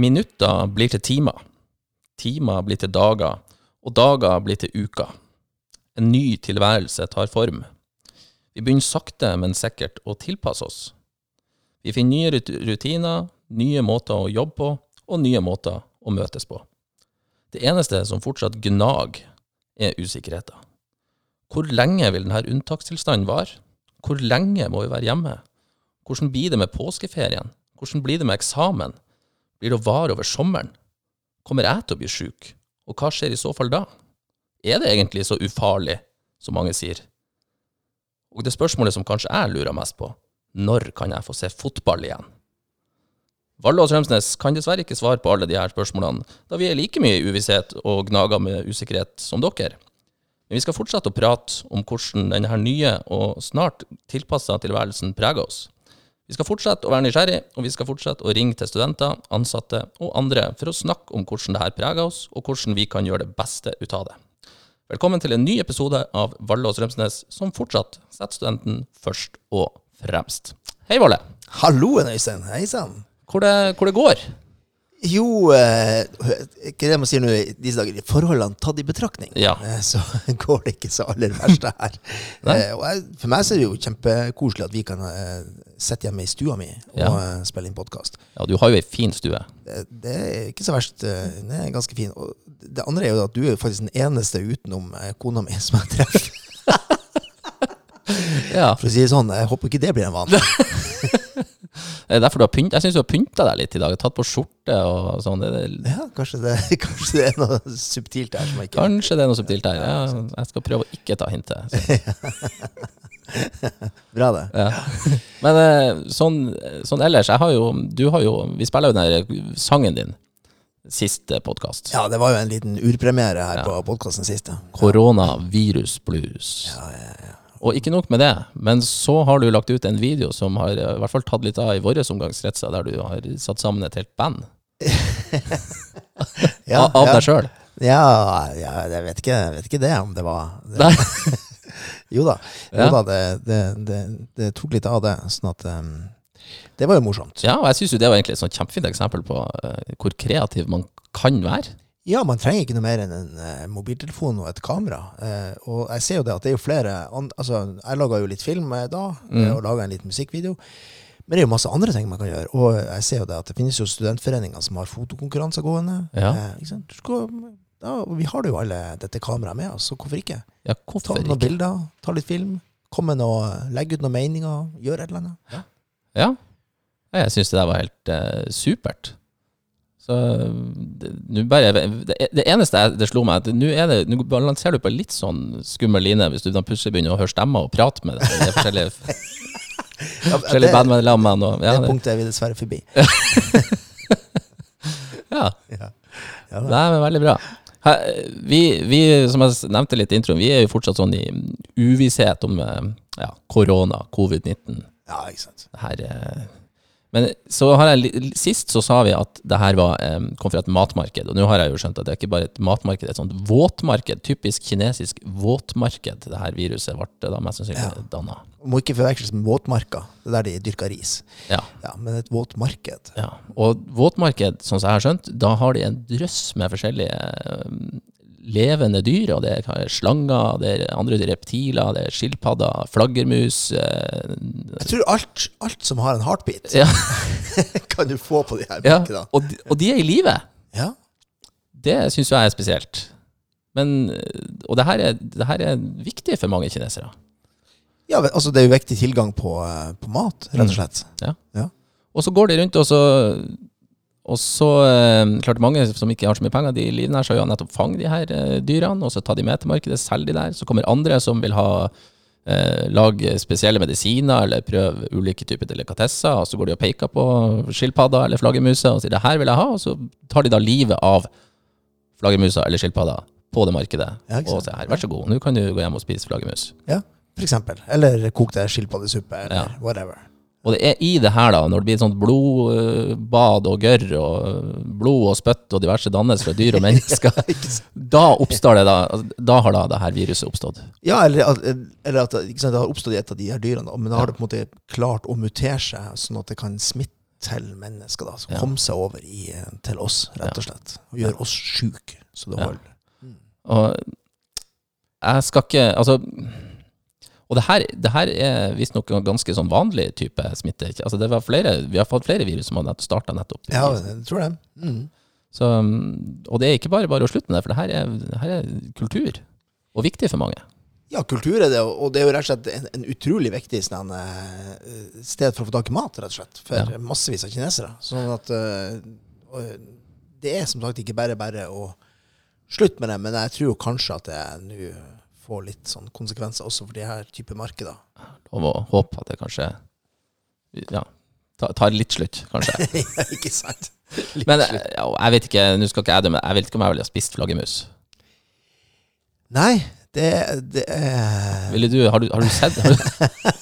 Minutter blir til timer. Timer blir til dager, og dager blir til uker. En ny tilværelse tar form. Vi begynner sakte, men sikkert å tilpasse oss. Vi finner nye rutiner, nye måter å jobbe på, og nye måter å møtes på. Det eneste som fortsatt gnag, er usikkerheten. Hvor lenge vil denne unntakstilstanden vare? Hvor lenge må vi være hjemme? Hvordan blir det med påskeferien? Hvordan blir det med eksamen? Blir det å vare over sommeren? Kommer jeg til å bli sjuk? Og hva skjer i så fall da? Er det egentlig så ufarlig, som mange sier? Og det spørsmålet som kanskje jeg lurer mest på, når kan jeg få se fotball igjen? Valle og Strømsnes kan dessverre ikke svare på alle de her spørsmålene, da vi er like mye i uvisshet og gnager med usikkerhet som dere. Men vi skal fortsette å prate om hvordan denne nye og snart tilpassa tilværelsen preger oss. Vi skal fortsette å være nysgjerrig, og vi skal fortsette å ringe til studenter, ansatte og andre for å snakke om hvordan dette preger oss, og hvordan vi kan gjøre det beste ut av det. Velkommen til en ny episode av Valle og Strømsnes, som fortsatt setter studenten først og fremst. Hei, Valle. Halloen, Øystein. Hei sann. Hvor det, hvor det går? Jo, eh, ikke det man sier nå i disse dager, forholdene tatt i betraktning, Ja. eh, så går det ikke så aller verst det her. Nei. eh, og jeg, for meg så er det jo kjempekoselig at vi kan eh, sitte hjemme i stua mi og Ja. eh, spille inn podkast. Ja, du har jo ei fin stue. Det, det er ikke så verst. eh, Den er ganske fin. Og det andre er jo at du er jo faktisk den eneste utenom eh, kona mi som jeg treffer. Ja. For å si det sånn, jeg håper ikke det blir en vane. Det er derfor du har pynt, Jeg syns du har pynta deg litt i dag. Tatt på skjorte og sånn. Det, det, Ja, kanskje det, kanskje det er noe subtilt her som jeg ikke kanskje det er noe subtilt her. Ja, jeg skal prøve å ikke ta hintet. Bra, det. Ja. Men eh, sånn, sånn ellers, jeg har jo, du har jo Vi spiller jo den der sangen din. Siste podkast. Ja, det var jo en liten urpremiere her Ja. på podkasten siste. Koronavirus blues. Og ikke nok med det, men så har du lagt ut en video som har eh, i hvert fall tatt litt av i våre omgangskretser, der du har satt sammen et helt band Ja, av, av ja. deg sjøl. Ja, ja, jeg vet ikke, jeg vet ikke det, om det var det. Jo da, jo da det, det, tok litt av det. Sånn at um, Det var jo morsomt. Ja, og jeg syns det var egentlig et kjempefint eksempel på uh, hvor kreativ man kan være. Ja, man trenger ikke noe mer enn en uh, mobiltelefon og et kamera. Uh, og jeg ser jo det at det er jo flere Altså, jeg laga jo litt film eh, da, Mm. og laga en liten musikkvideo. Men det er jo masse andre ting man kan gjøre. Og jeg ser jo det at det finnes jo studentforeninger som har fotokonkurranser gående. Ja. Eh, da, vi har jo alle dette kameraet med oss, så hvorfor ikke? Ja, hvorfor Ta noen ikke? bilder, ta litt film. Kom med noe, legg ut noen meninger, gjør et eller annet. Ja. Ja. Ja, Jeg syns det der var helt eh, supert. Så det, bare, det, det eneste jeg, det slo meg, at nå er balanserer du på litt sånn skummel line hvis du da plutselig begynner å høre stemmer og prate med deg. Det er forskjellige, Ja, forskjellige og- Ja, det punktet er vi dessverre forbi. ja. Ja. Ja. Nei, men veldig bra. Her, vi, vi, som jeg nevnte litt i introen, vi er jo fortsatt sånn i uvisshet om eh, ja, korona, covid-19. ja, ikke sant. Her, eh, men så har jeg, sist så sa vi at det her var, eh, kom fra et matmarked, og nå har jeg jo skjønt at det er ikke bare et matmarked, det er et sånt våtmarked, typisk kinesisk våtmarked, det her viruset ble da mest sannsynlig Ja. danna. Må ikke forveksles med våtmarka. Det er der de dyrker ris. Ja, Ja, Men et våtmarked. ja. Og våtmarked, sånn som jeg har skjønt, da har de en drøss med forskjellige eh, levende dyr, og det er slanger, det er andre reptiler, det er skilpadder, flaggermus, eh, Jeg tror alt, alt som har en heartbeat, ja, kan du få på de her ja. Og, de- og de er i live. Ja. Det syns jeg er spesielt. Men, og det her, er, det her er viktig for mange kinesere. ja, altså Det er jo viktig tilgang på, eh, på mat, rett og slett. Og så går de rundt, og så, og så eh, klart mange som ikke har så mye penger, de livnærer seg jo nettopp fange de her eh, dyrene, og så tar de med til markedet, selger de der. Så kommer andre som vil ha eh, lage spesielle medisiner eller prøve ulike typer delikatesser, og så går de og peker på skilpadder eller flaggermuser og sier det her vil jeg ha, og så tar de da livet av flaggermuser eller skilpadder på det markedet. Ja, og sier her, vær så god, nå kan du gå hjem og spise flaggermus. Ja, for eksempel. Eller kokte skilpaddesuppe, eller Ja. whatever. Og det er i det her, da, når det blir et sånt blodbad og gørr og blod og spytt og diverse dannes fra dyr og mennesker, da oppstår det da, da har da det her viruset oppstått. Ja, eller, eller at sant, det har oppstått i et av de her dyrene, men da har det på en måte klart å mutere seg, sånn at det kan smitte til mennesker da, som Ja. kom seg over i, eh, til oss, rett og slett. Og gjør oss sjuke, så det Ja. holder. Og jeg skal ikke Altså Og det her, det her er visstnok en ganske sånn vanlig type smitte. Altså det var flere, vi har fått flere virus som har starta nettopp. Ja, jeg tror det. Mm. Så, og det er ikke bare bare å slutte med det, for det her er, det her er kultur. Og viktig for mange. Ja, kultur er det, og det er jo rett og slett en, en utrolig viktig sånn, eh, sted for å få tak i mat, rett og slett, for Ja. massevis av kinesere. Sånn at eh, det er som sagt ikke bare bare å slutte med det, men jeg tror jo kanskje at det nå får litt sånn konsekvenser også for de her type markeder. Og å håpe at det kanskje ja, tar, litt slutt, kanskje. Ja, ikke sant? Litt Men ja, jeg vet ikke, nå skal ikke jeg dømme, jeg vet ikke om jeg ville ha spist flaggermus. Nei, det, det er Ville du, har du, har du sett Har du,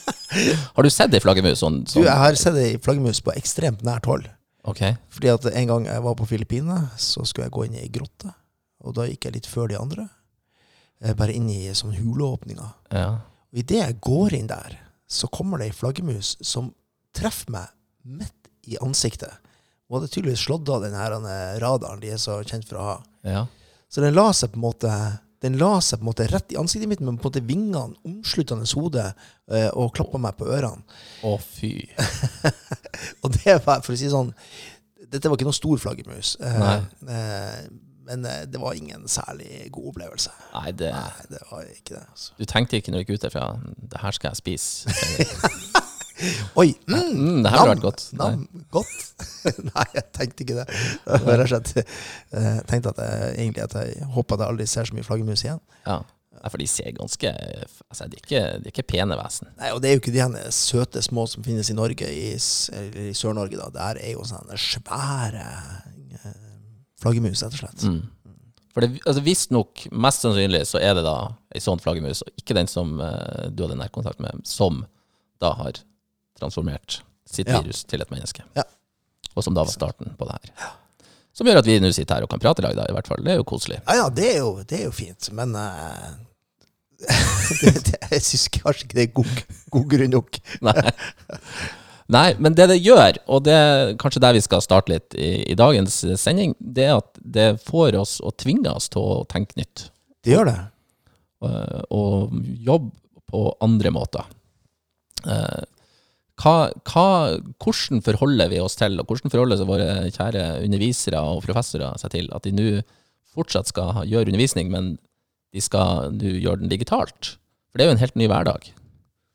har du sett ei flaggermus sånn? Du, sånn? jeg har sett ei flaggermus på ekstremt nært hold. Ok. Fordi at en gang jeg var på Filippinene, så skulle jeg gå inn i ei grotte. Og da gikk jeg litt før de andre. Eh, Bare inn i sånn huleåpninger. Ja. Og idet jeg går inn der, så kommer det ei flaggermus som treffer meg midt i ansiktet. Hun hadde tydeligvis slått av den her eh, radaren de er så kjent for å ha. ja. Så den la seg på en måte den la seg på en måte rett i ansiktet mitt, men på en måte vingene omsluttende hodet eh, og klappa meg på ørene. Å, fy. Og det var, for å si sånn Dette var ikke noen stor flaggermus. eh, men eh, det var ingen særlig god opplevelse. Nei, det Nei, det var ikke det. altså. Du tenkte ikke når du gikk ut derfra Det her skal jeg spise. Oi! Mm, Mm, det her nam, vært godt. Nei. Nam, godt. Nei, jeg tenkte ikke det. Slett eh, Jeg tenkte at jeg, egentlig at jeg håper at jeg aldri ser så mye flaggermus igjen. Ja. For de ser ganske altså, De er ikke, de er ikke pene vesen. Nei, Og det er jo ikke de søte små som finnes i Norge, i, eller i Sør-Norge. da. Der er jo sånne svære eh, flaggermus, rett og slett. Mm. For det, altså, visstnok, mest sannsynlig, så er det da ei sånn flaggermus, og ikke den som eh, du hadde nærkontakt med, som da har transformert sitt Ja. virus til et menneske. Ja. Og som da var starten på det her. Som gjør at vi nå sitter her og kan prate i lag, da, i hvert fall. Det er jo koselig. Ja, ja, det er jo, det er jo fint, men uh, det, det, Jeg syns kanskje ikke det er god, god grunn nok. Nei. Nei, men det det gjør, og det er kanskje der vi skal starte litt i, i dagens sending, det er at det får oss og tvinger oss til å tenke nytt. Det gjør det. eh, og jobbe på andre måter. Eh, hva, hva, hvordan forholder vi oss til, og hvordan forholder seg våre kjære undervisere og professorer seg til at de nå fortsatt skal gjøre undervisning, men de skal nå gjøre den digitalt? For det er jo en helt ny hverdag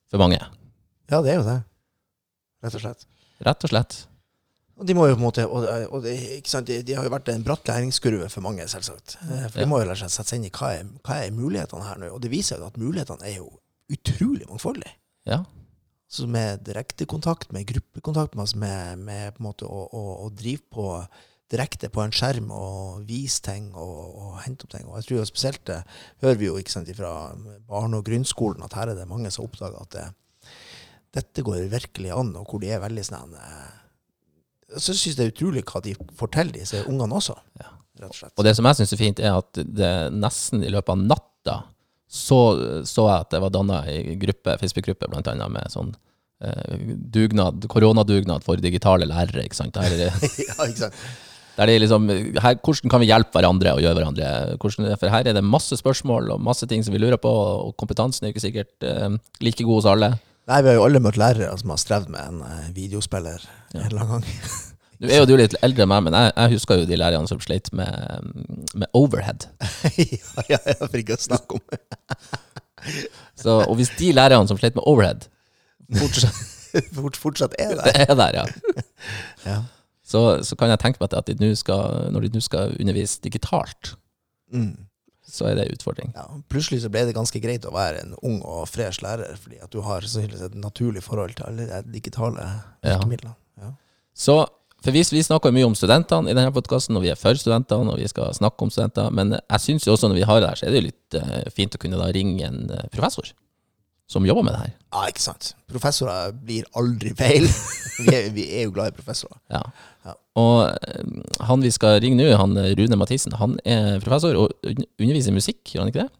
for mange, Ja, det er jo det. Rett og slett. rett og slett. Og de må jo på en måte, og, og det, de, de har jo vært en bratt læringskurve for mange, selvsagt. Eh, For de må jo sette seg inn i hva er, hva er mulighetene her nå. Og det viser jo at mulighetene er jo utrolig mangfoldige. Ja. Så med direktekontakt, med gruppekontakt, med, med, med på en måte å, å, å drive på direkte på en skjerm og vise ting og, og hente opp ting. Og jeg tror jo spesielt det hører vi jo ikke sant, fra barne- og grunnskolen at her er det mange som oppdager at det, dette går virkelig an, og hvor de er veldig sånn eh, Så syns jeg det er utrolig hva de forteller disse ungene også. Ja. Rett og slett. Og det som jeg syns er fint, er at det nesten i løpet av natta så, så jeg at det var danna ei gruppe, Facebook-gruppe, blant annet, med sånn eh, dugnad, koronadugnad for digitale lærere. ikke sant? Der, er- ja, ikke sant? der det er liksom, her, hvordan kan vi hjelpe hverandre og gjøre hverandre? Hvordan, for her er det masse spørsmål og masse ting som vi lurer på, og kompetansen er ikke sikkert eh, like god hos alle. Nei, vi har jo alle møtt lærere som har strevd med en eh, videospiller en eller annen gang. Nå er jo du litt eldre enn meg, men jeg, jeg husker jo de lærerne som sleit med, med overhead. ja, ja, jeg får ikke snakke om Så, og hvis de lærerne som sleit med overhead, fortsatt Fort, fortsatt er det. er der, ja. Ja. så, så kan jeg tenke meg at de nå skal, når de nå skal undervise digitalt, Mm. Så er det en utfordring. Ja, plutselig så ble det ganske greit å være en ung og fresh lærer, fordi at du har sannsynligvis et naturlig forhold til alle de digitale virkemidlene. Ja. Så for vi, vi snakker mye om studentene i denne podkasten, og vi er for studentene, og vi skal snakke om studenter, men jeg syns jo også når vi har det her, så er det jo litt eh, fint å kunne da ringe en eh, professor som jobber med det her. ja, ikke sant. Professorer blir aldri feil. vi, er, vi er jo glad i professorer. Ja. Ja. Og eh, han vi skal ringe nå, han eh, Rune Mathisen, han er professor og underviser i musikk, gjør han ikke det?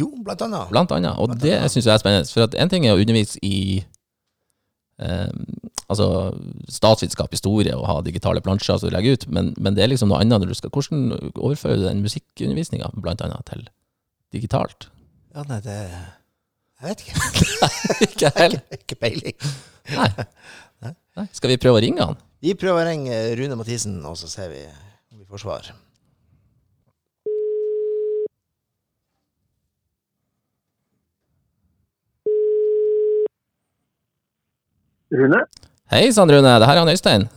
Jo, blant annet. Blant annet. Og Blant det syns jeg er spennende. For at en ting er å undervise i eh, altså statsvitenskap, historie og ha digitale plansjer som du legger ut, men, men det er liksom noe annet når du skal Hvordan overfører du den musikkundervisninga blant annet til digitalt? Ja, nei, det Jeg vet ikke. Ikke heller. ikke peiling. Nei. Nei. Skal vi prøve å ringe han? Vi prøver å ringe Rune Mathisen, og så ser vi om vi får svar. Rune? Hei sann, Rune. Det her er han Øystein.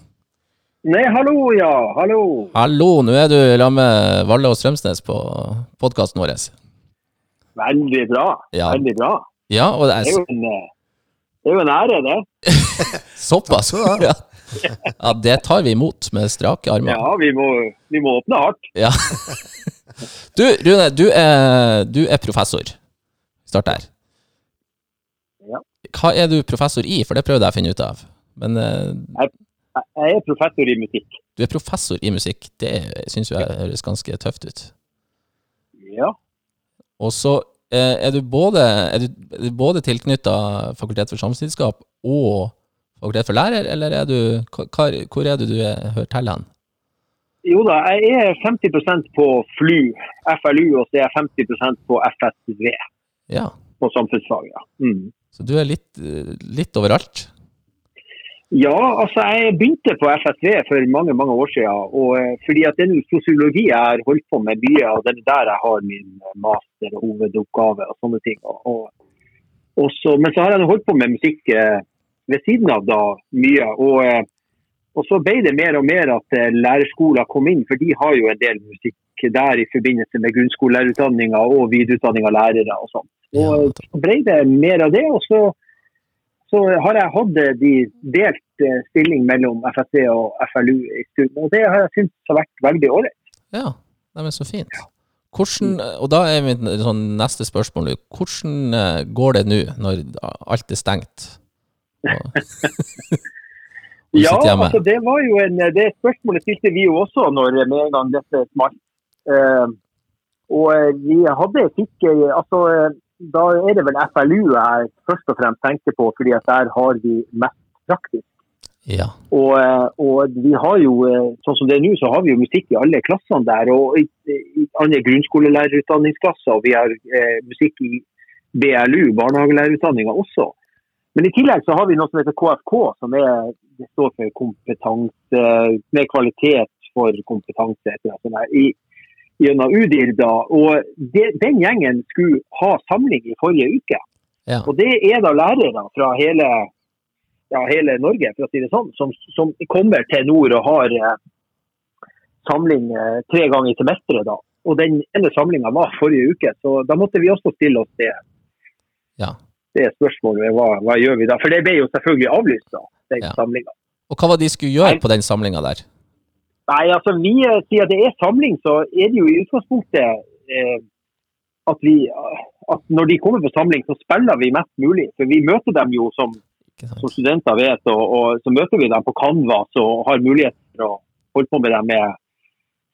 Nei, hallo, ja. Hallo. Hallo, nå er du sammen med Valle og Strømsnes på podkasten vår. Veldig bra. Ja. Veldig bra. Ja, og det Det er jo er en, eh, det er jo en ære, det. såpass. Ja. ja, det tar vi imot med strake armer. Ja, vi må, vi må åpne hardt. Ja. Du, Rune, du er, du er professor. Start der. Ja. Hva er du professor i? For det prøvde jeg å finne ut av. Men eh, Jeg jeg er professor i musikk. du er professor i musikk. Det syns jeg høres ganske tøft ut. Ja. Og så er du både, er du, er du både tilknytta Fakultet for samfunnsvitenskap og Fakultet for lærer, eller er du, hvor er det du er, hører til hen? Jo da, jeg er 50% på FLU, FLU, og så er jeg 50% på FSV, Ja, på samfunnsfag. Ja. Mm. så du er litt, eh, litt overalt? Ja, altså jeg begynte på FSV for mange mange år siden. Og, eh, fordi at det er sosiologi jeg har holdt på med mye, og det er der jeg har min eh, master og hovedoppgave og sånne ting. Og, og, så, men så har jeg holdt på med musikk eh, ved siden av da mye. Og, og så ble det mer og mer at lærerskoler kom inn, for de har jo en del musikk der i forbindelse med grunnskolelærerutdanninga og videreutdanning av lærere og sånn. Og så ble det mer av det. og så så har jeg hatt de delt eh, stilling mellom FSC og FLU i stund. og det har jeg syntes har vært veldig ålreit. Ja, neimen så fint. Hvordan, og da er mitt sånn neste spørsmål hvordan eh, går det nå når alt er stengt? Ja, altså det var jo en, det spørsmålet stilte vi jo også når med en gang dette smalt. Uh, og eh, vi hadde fikk, eh, altså eh, da er det vel FLU jeg først og fremst tenker på, fordi at der har vi mest praktisk. Ja. Og, eh, og vi har jo, eh, sånn som det er nå, så har vi jo musikk i alle klassene der. Og i, i andre grunnskolelærerutdanningsklasser, og vi har eh, musikk i BLU, barnehagelærerutdanninga også. Men i tillegg så har vi noe som heter KFK, som er, det står for kompetanse, med kvalitet for kompetanse. Etter, i, gjennom UDIR da, og de, Den gjengen skulle ha samling i forrige uke. Ja. Og Det er da lærere fra hele, ja, hele Norge for å si det sånn, som, som kommer til nord og har eh, samling eh, tre ganger i semesteret. da. Og Den ene samlinga var forrige uke, så da måtte vi også stille oss det, ja. det spørsmålet. Hva, hva gjør vi da? For det ble jo selvfølgelig avlyst, da, den Ja. samlinga. Og hva var det de skulle gjøre på den samlinga der? Nei, altså vi eh, sier det er samling, så er det jo i utgangspunktet eh, at vi at når de kommer på samling, så spiller vi mest mulig. For vi møter dem jo som? Som studenter vet, og, og så møter vi dem på Canvas og har mulighet for å holde på med dem med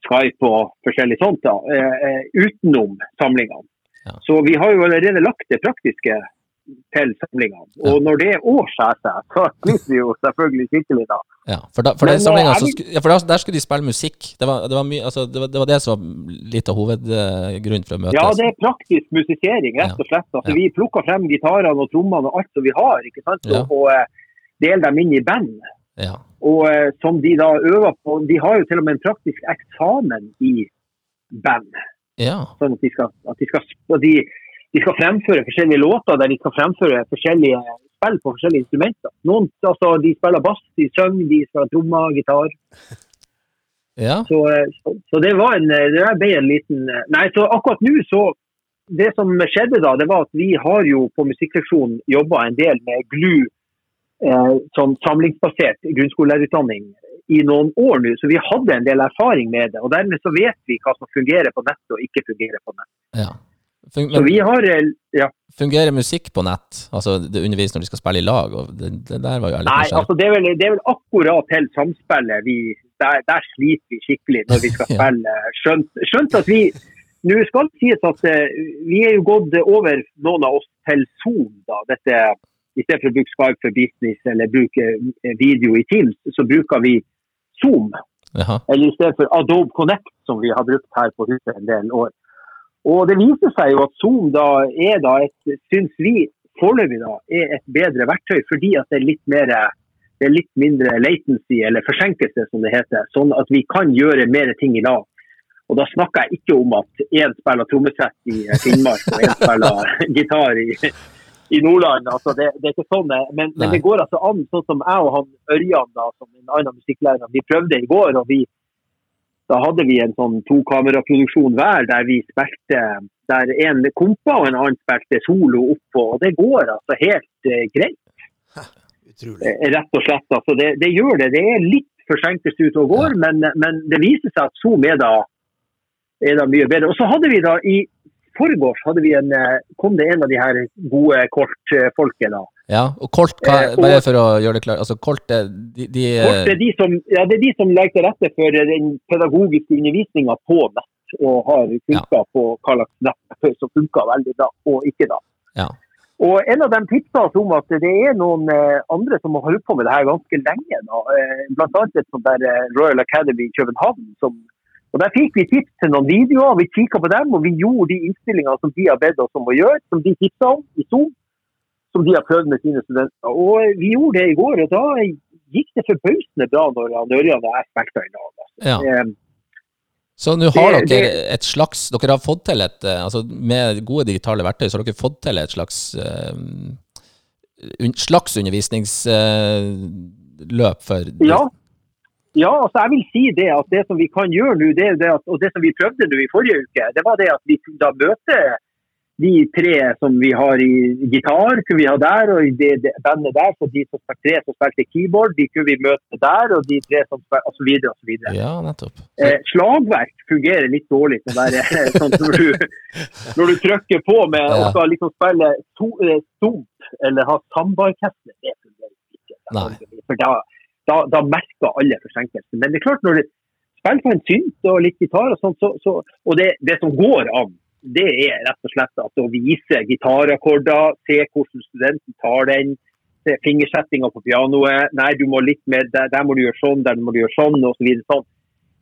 Skype og forskjellig sånt da, eh, eh, utenom samlingene. Ja. Så vi har jo allerede lagt det praktiske til samlingene. Og Ja. når det òg skjærer seg, så sliter vi jo selvfølgelig skikkelig da. Ja, for, da, for, samlinga, så ja, for der, der skulle de spille musikk. Det var det, var mye, altså, det, var, det var det som var litt av hovedgrunnen for å møtes. Ja, det er praktisk musisering, rett og slett. Altså. Vi plukker frem gitarene og trommene og alt som vi har, ikke sant? Og, og eh, deler dem inn i band. Ja. Og eh, som de da øver på De har jo til og med en praktisk eksamen i band. ja. Sånn at de skal, at de skal, at de, de skal fremføre forskjellige låter der de skal fremføre forskjellige spill på forskjellige instrumenter. Noen altså, de spiller bass, de synger, de spiller trommer, gitar. ja. Så, så, så det var en, det ble en liten Nei, så akkurat nå så Det som skjedde da, det var at vi har jo på musikkseksjonen jobba en del med GLU eh, som samlingsbasert grunnskolelærerutdanning i noen år nå, så vi hadde en del erfaring med det. og Dermed så vet vi hva som fungerer på nett og ikke fungerer på nett. ja. Så men vi har eh, ja, fungerer musikk på nett? Altså det underviser når de skal spille i lag? Det, det der var jo Nei, altså det er, vel, det er vel akkurat til samspillet vi der, der sliter vi skikkelig når vi skal spille. Skjønt, skjønt at vi Nå skal det sies at eh, vi er jo gått over, noen av oss, til Zoom da, dette i stedet for å bruke Skype for business eller bruke eh, video i Teams, så bruker vi Zoom. Jaha. Eller i stedet for Adobe Connect, som vi har brukt her på huset en del år. Og det viser seg jo at Zoom da er da et, syns vi foreløpig da, er et bedre verktøy, fordi at det er litt mer det er litt mindre latency, eller forsinkelse som det heter, sånn at vi kan gjøre mer ting i lag. Og da snakker jeg ikke om at én spiller trommesett i Finnmark og én spiller gitar i, i Nordland. Altså det, det, er ikke sånn, det. men, men, det går altså an, sånn som jeg og han Ørjan, da, som en annen musikklærer, vi prøvde i går. og vi, Da hadde vi en sånn tokameraproduksjon hver der vi spilte der en kompa og en annen spilte solo oppå. Og det går altså helt uh, greit. Utrolig. Eh, rett og slett. Altså, det, det, gjør det. Det er litt forsinket ute og går, ja. men, men, det viser seg at Zoom er da, er da mye bedre. Og så hadde vi da i forgårs hadde vi en, eh, kom det en av de her gode kortfolket. da. Ja, og Kolt, hva, eh, bare for å gjøre det klart, altså Kolt, de, de, Kolt er de som, ja, det er de som legger til rette for den pedagogiske undervisninga på nett, og har kunnskap ja. på hva slags nett som funker veldig bra, og ikke da. Ja. Og En av dem tipsa oss om at det er noen eh, andre som har holdt på med det her ganske lenge. Da. Bl.a. et sånt der eh, Royal Academy i København. Som, og Der fikk vi tips til noen videoer, vi kikka på dem og vi gjorde de innstillingene som de har bedt oss om å gjøre, som de tipsa om i Zoom. Som de har prøvd med sine studenter. Og Vi gjorde det i går, og da gikk det forbausende bra når Ørjan og jeg spilte i lag. Altså. Ja. Så nå har det, dere et slags Dere har fått til et eh, altså Med gode digitale verktøy så har dere fått til et slags uh, slags undervisningsløp uh, for Ja. Ja, altså jeg vil si det at det som vi kan gjøre nå, det, det at, og det som vi prøvde nå i forrige uke, det var det at vi da møter de tre som vi har i gitar, kunne vi ha der, og i det, det bandet der, så de som tre som spilte keyboard, de kunne vi møte der, og de tre som spilte, så videre. Ja, nettopp. Eh, slagverk fungerer litt dårlig til å være sånn når, du, når du trykker på med ja. og skal liksom spille to, eh, stomp eller ha sambaorkester, det fungerer ikke. For da, da, da merker alle forsinkelsen. Men det er klart, når du spiller på en synt og litt gitar og sånn, så, så, og det, det som går an det er rett og slett at å vise gitarakkorder, se hvordan studenten tar den, se fingersettinga på pianoet. Nei, du må litt mer, der, der må du gjøre sånn, der må du gjøre sånn, osv. Så sånn.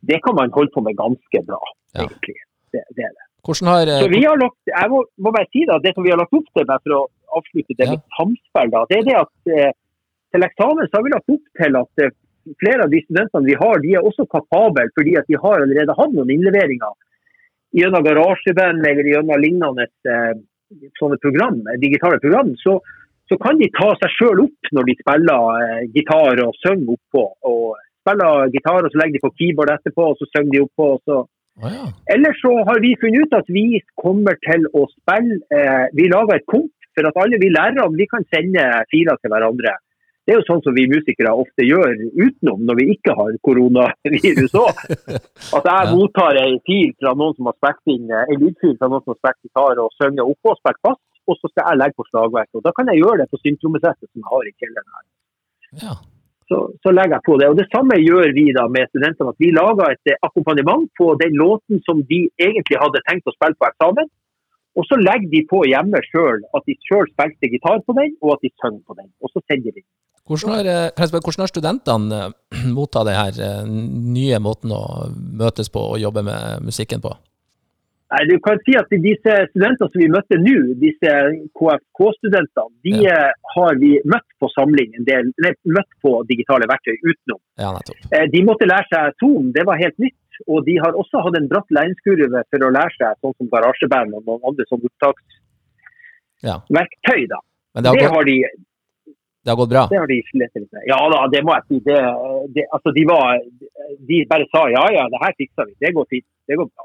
Det kan man holde på med ganske bra, ja. egentlig. Det, det, er det. Har, så vi har lagt, jeg må, må, bare si da, Det som vi har lagt opp til, for å avslutte det ja. med samspill, da, det er det at eh, til eksamen så har vi lagt opp til at eh, flere av de studentene vi har, de er også kapable fordi at de har allerede hatt noen innleveringer gjennom garasjeband eller gjennom lignende eh, sånne program, digitale program, så, så, kan de ta seg sjøl opp når de spiller eh, gitar og synger oppå. og spiller gitar, og så legger de på keyboard etterpå, og så synger de oppå. og så Oh, ja. Eller så har vi funnet ut at vi kommer til å spille eh, Vi lager et komp for at alle vi lærerne vi kan sende filer til hverandre. Det er jo sånn som vi musikere ofte gjør utenom når vi ikke har koronavirus òg. At jeg mottar en fil fra noen som har spilt inn en lydfil fra noen som har spilt gitar og synger oppå og spilt fast, og så skal jeg legge på slagverk. Og Da kan jeg gjøre det på syntrommesettet som jeg har i kjelleren her. Ja. Så, så, legger jeg på det. Og Det samme gjør vi da med studentene. at Vi lager et akkompagnement på den låten som de egentlig hadde tenkt å spille på eksamen. Og så legger de på hjemme sjøl at de sjøl spilte gitar på den, og at de synger på den. Og så sender de den. Hvordan har, eh, hvordan har studentene eh, mottatt denne eh, nye måten å møtes på og jobbe med musikken på? Nei, du kan si at Disse studentene som vi møtte nå, disse KFK-studentene, de ja. har vi møtt på samling en del, nei, møtt på digitale verktøy utenom. Ja, de måtte lære seg Zoom, det var helt nytt. Og de har også hatt en bratt læringskurve for å lære seg sånn som garasjeband og noen andre sånn opptaksverktøy. Ja. Det, har, det har de det har gått bra? Det har de slitt litt med. Ja da, det må jeg si. Det, det, altså de, var, de bare sa ja ja, det her fikser vi. Det går fint. Det går bra.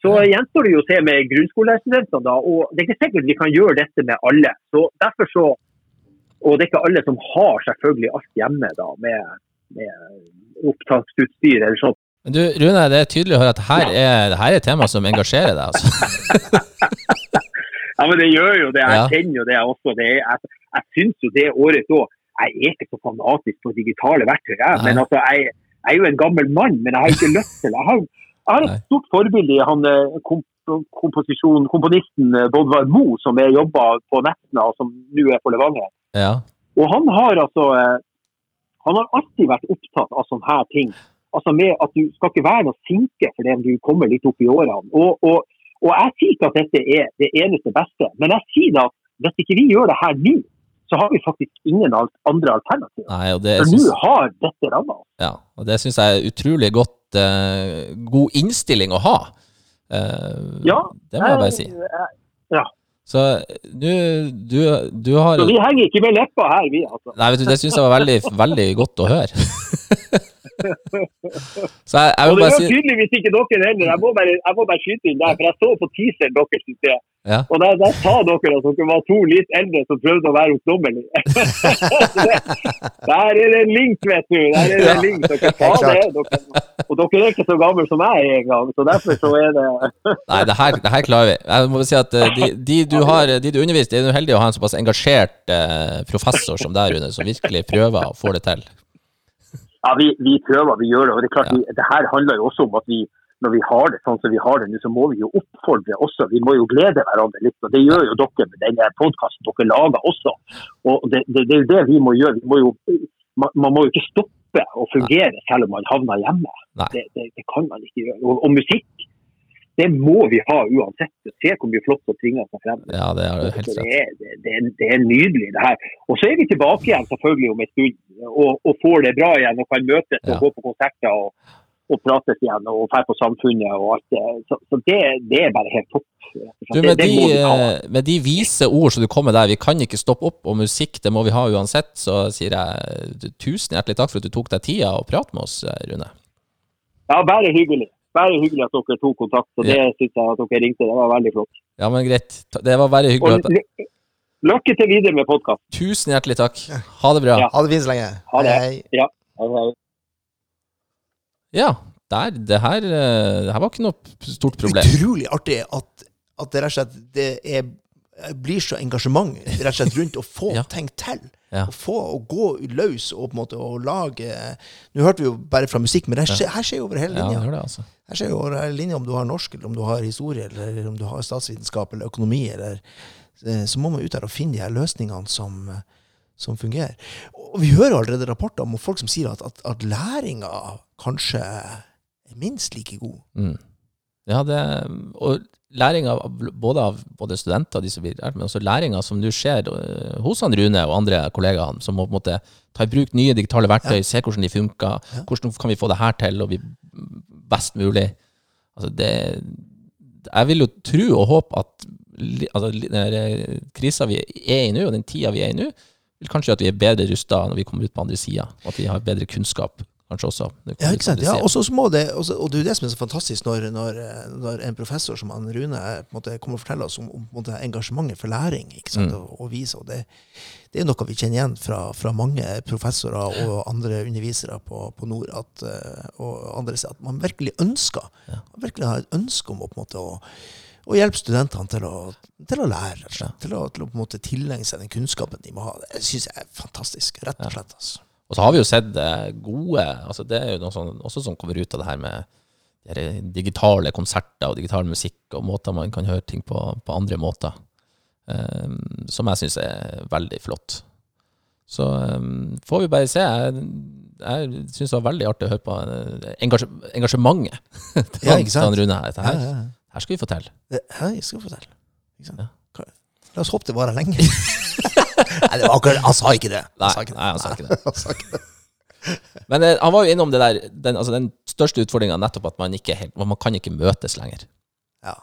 Så gjenstår det jo å se med grunnskolestudentene, da. Og det er ikke sikkert vi kan gjøre dette med alle. Så derfor så Og det er ikke alle som har selvfølgelig alt hjemme da, med, med opptaksutstyr eller sånt. Men du, Rune, det er tydelig å høre at her er, her er et tema som engasjerer deg, altså. ja, men det gjør jo det. Jeg ja. kjenner jo det også. Det jeg, jeg syns jo det året òg Jeg er ikke så fanatisk på digitale verktøy, jeg. Men altså, jeg, jeg, er jo en gammel mann, men jeg har ikke lyst til det. Jeg har, jeg har et stort forbilde i han eh, komp komponisten eh, Bodvar Mo, som jeg jobba på Nesna og som nå er på Levanger. Ja. Og han har altså eh, Han har alltid vært opptatt av sånne her ting. Altså med at du skal ikke være noe sinke fordi om du kommer litt opp i årene. Og, og, og jeg sier ikke at dette er det eneste beste, men jeg sier da at hvis ikke vi gjør det her nå, så har vi faktisk ingen andre alternativer. Nei, det For nå har dette ramma oss. ja, og det syns jeg er utrolig godt uh, god innstilling å ha. Uh, Ja, det må jeg bare si. Eh, Ja. Så du, du, du har Så vi henger ikke med leppa her, vi altså. Nei, vet du, det syns jeg var veldig, veldig godt å høre. Så jeg, jeg Og det bare gjør si tydeligvis ikke dere heller. Jeg må bare, jeg må bare skyte inn der, for jeg så på teaseren deres i sted. Ja. Og der, der sa dere at dere var to litt eldre som prøvde å være ungdommelige. Der er det en link, vet du. Der er det en link. Dere sa det. Dere, og dere er ikke så gamle som jeg er engang, så derfor så er det Nei, det her, det her klarer vi. Jeg må si at eh, de, de du har de du underviste, er jo heldig å ha en såpass engasjert eh, professor som deg, Rune, som virkelig prøver å få det til. Ja, vi, vi prøver, vi gjør det. Og det er klart, vi, det her handler jo også om at vi, når vi har det sånn som vi har det nå, så må vi jo oppfordre også. Vi må jo glede hverandre litt. Og det gjør jo dere med denne podkasten dere lager også. Og det, det, det er jo det vi må gjøre. Vi må jo, man, man må jo ikke stoppe å fungere selv om man havner hjemme. Det, det, kan man ikke gjøre. Og, og musikk, det må vi ha uansett. Se hvor mye flott som tvinger seg frem. Ja, det er det helt rett. det, er, det, det, er, det nydelig, det her. Og så er vi tilbake igjen selvfølgelig om en stund, og, og får det bra igjen og kan møtes og Ja. gå på konserter og, og prates igjen og drar på Samfunnet og alt det. Så, så det, det er bare helt topp. Du, med, det de, vi eh, med de vise ord som du kom med der, vi kan ikke stoppe opp, og musikk det må vi ha uansett, så sier jeg tusen hjertelig takk for at du tok deg tida og prate med oss, eh, Rune. Ja, bare hyggelig. Bare hyggelig at dere tok kontakt, og det Ja. syns jeg at dere ringte. Det var veldig flott. Ja, men greit. Det var bare hyggelig. Og lykke til videre med podkast. Tusen hjertelig takk. Ha det bra. Ja. Ha det fint så lenge. Ha det. Hei. Ja, der, det her, eh, det her var ikke noe stort problem. Utrolig artig at, at det rett og slett det er, blir så engasjement rett og slett rundt å få Ja. ting til. Ja. Å få å gå løs og på en måte å lage Nå hørte vi jo bare fra musikk, men det skjer, her skjer jo over hele Ja, linja. gjør det, altså. Her skjer jo over hele linja om du har norsk, eller om du har historie, eller om du har statsvitenskap eller økonomi, eller eh, Så må man ut der og finne de her løsningene som, som fungerer. Og vi hører allerede rapporter om folk som sier at, at, at læringa kanskje er minst like god. Mm. Ja, det, og læringa både av både studenter, de som blir lært, men også læringa som nå skjer eh, hos han Rune og andre kollegaer, som må på en måte ta i bruk nye digitale verktøy, se hvordan de funker, Ja. hvordan kan vi få det her til og bli best mulig. Altså det, jeg vil jo tro og håpe at altså, den krisa vi er i nå, og den tida vi er i nå, vil kanskje at vi er bedre rusta når vi kommer ut på andre sida, og at vi har bedre kunnskap kanskje også. Ja, ikke sant? Ja, og så må det, også, og det er det som er så fantastisk når, når, når en professor som han Rune eh, måte, kommer og forteller oss om, om måte, engasjementet for læring ikke sant? Mm. Og, og viser, og det, det er noe vi kjenner igjen fra, fra mange professorer og andre undervisere på, på Nord at, eh, og andre steder, at man virkelig ønsker man virkelig har et ønske om å, på en måte, å, å hjelpe studentene til å, til å lære, rett og slett. til, å, til å på en måte tilegne seg den kunnskapen de må ha. Det syns jeg er fantastisk, rett og slett. Altså. Og så har vi jo sett det gode altså Det er jo noe sånn, også som kommer ut av det her med her digitale konserter og digital musikk og måter man kan høre ting på, på andre måter. um, som jeg syns er veldig flott. Så um, får vi bare se. Jeg, jeg syns det var veldig artig å høre på eh, engasje, engasjementet til, Ja, til? Rune her. Dette her, ja, ja. Her skal vi få til. skal vi skal fortelle. Ikke sant? Ja. La oss håpe det varer lenge. Nei, det var akkurat, han sa ikke det. Nei, Han sa ikke det. nei, han sa ikke det. Men eh, han var jo innom det der, den, altså den største utfordringa nettopp at man ikke helt, man kan ikke møtes lenger. Ja.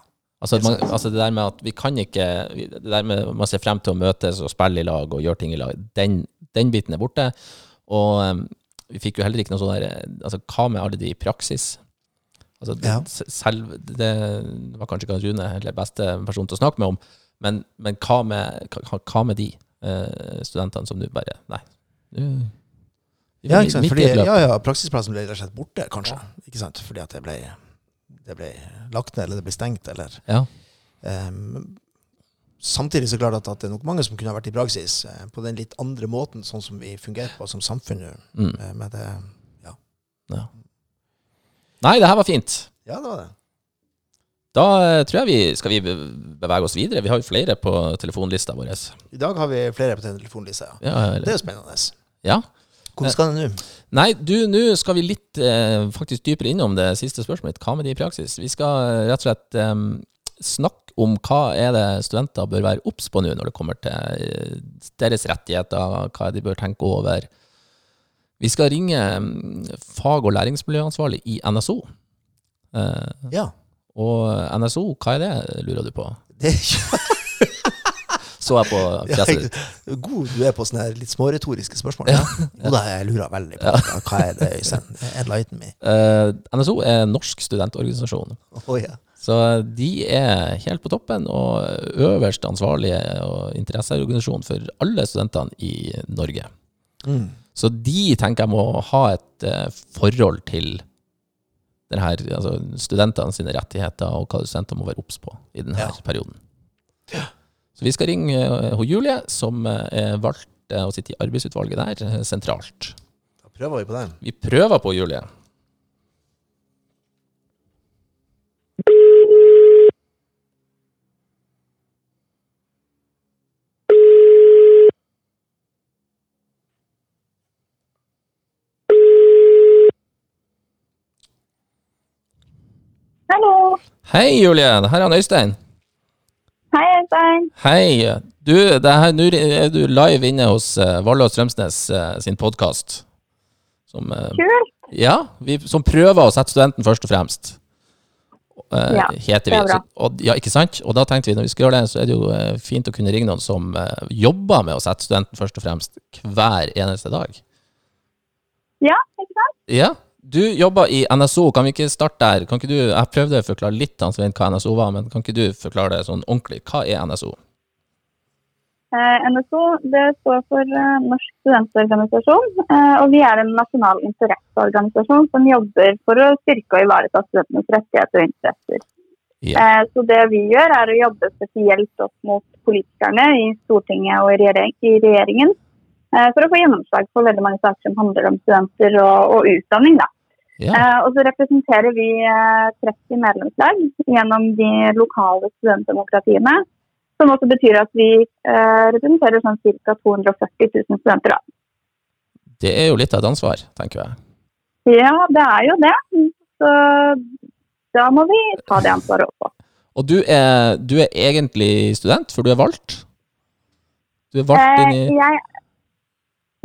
Altså, man, altså det der med at vi kan ikke Det der med man ser frem til å møtes og spille i lag og gjøre ting i lag, den, den biten er borte. Og um, vi fikk jo heller ikke noe sånn der Altså, hva med alle de i praksis? Altså, det, Ja. selv, det var kanskje ikke Rune heller beste person til å snakke med om, men, men hva, med, hva, hva med de eh, studentene som du bare Nei. nå- Ja, ikke sant? Fordi, ja, ja, praksisplassen ble rett og slett borte, kanskje. Ikke sant? Fordi at det ble, det ble lagt ned, eller det ble stengt, eller Ja. um, samtidig så klart at, at det er nok mange som kunne ha vært i praksis eh, på den litt andre måten, sånn som vi fungerer på som samfunn nå. Mm. eh, med det Ja. Nei, det her var fint. Ja, det var det. Da eh, tror jeg vi skal vi be- bevege oss videre. Vi har jo flere på telefonlista vår. I dag har vi flere på telefonlista. Ja. Ja, Det er jo spennende. ja. Hvordan skal det nå? Nei, du, nå skal vi litt eh, faktisk dypere innom det siste spørsmålet mitt. Hva med det i praksis? Vi skal eh, rett og slett eh, snakke om hva er det studenter bør være obs på nå når det kommer til eh, deres rettigheter, hva de bør tenke over. Vi skal ringe mm, fag- og læringsmiljøansvarlig i NSO. Eh, Ja. og NSO, hva er det, lurer du på? Det, er ikke Så jeg på ja, fjeset ditt. god du er på sånne her litt småretoriske spørsmål. Ja. Og da jeg lurer veldig på hva er det, Øystein? Enlighten me. Eh, NSO er en norsk studentorganisasjon. Å ja. Så de er helt på toppen og øverst ansvarlige og interesseorganisasjon for alle studentene i Norge. Mm. Så de tenker jeg må ha et eh, forhold til denne, altså studentene sine rettigheter og hva studenter må være obs på i denne Ja. perioden. Så vi skal ringe uh, Julie, som eh, er valgt eh, å sitte i arbeidsutvalget der, sentralt. Da prøver vi på den. Vi prøver på Julie. Hei Julie, det her er han Øystein. Hei, Øystein. Hei. Du, det her, nå er du live inne hos uh, Valle og Strømsnes uh, sin podkast. Som, eh, Kult. ja, vi, som prøver å sette studenten først og fremst. Uh, Ja, heter det vi. er bra. Så, og, ja, ikke sant? Og da tenkte vi når vi skal gjøre det, så er det jo uh, fint å kunne ringe noen som eh, jobber med å sette studenten først og fremst hver eneste dag. Ja, ikke sant? Ja, du jobber i NSO. Kan vi ikke starte der? Kan ikke du, jeg prøvde å forklare litt Svein, hva NSO var, men kan ikke du forklare det sånn ordentlig? Hva er NSO? Eh, NSO det står for eh, Norsk studentorganisasjon, eh, og vi er en nasjonal interesseorganisasjon som jobber for å styrke og ivareta studentenes rettigheter og interesser. Eh, så det vi gjør er å jobbe spesielt opp mot politikerne i Stortinget og i, regjering, i regjeringen, for å få gjennomslag for veldig mange saker som handler om studenter og, og utdanning. Da. Ja. Eh, og så representerer vi eh, 30 medlemslag gjennom de lokale studentdemokratiene. Som også betyr at vi eh, representerer sånn ca. 240 000 studenter. Da. Det er jo litt av et ansvar, tenker jeg. Ja, det er jo det. Så da må vi ta det ansvaret også. Og du er, du er egentlig student, for du er valgt? Du er valgt inn i Eh, jeg,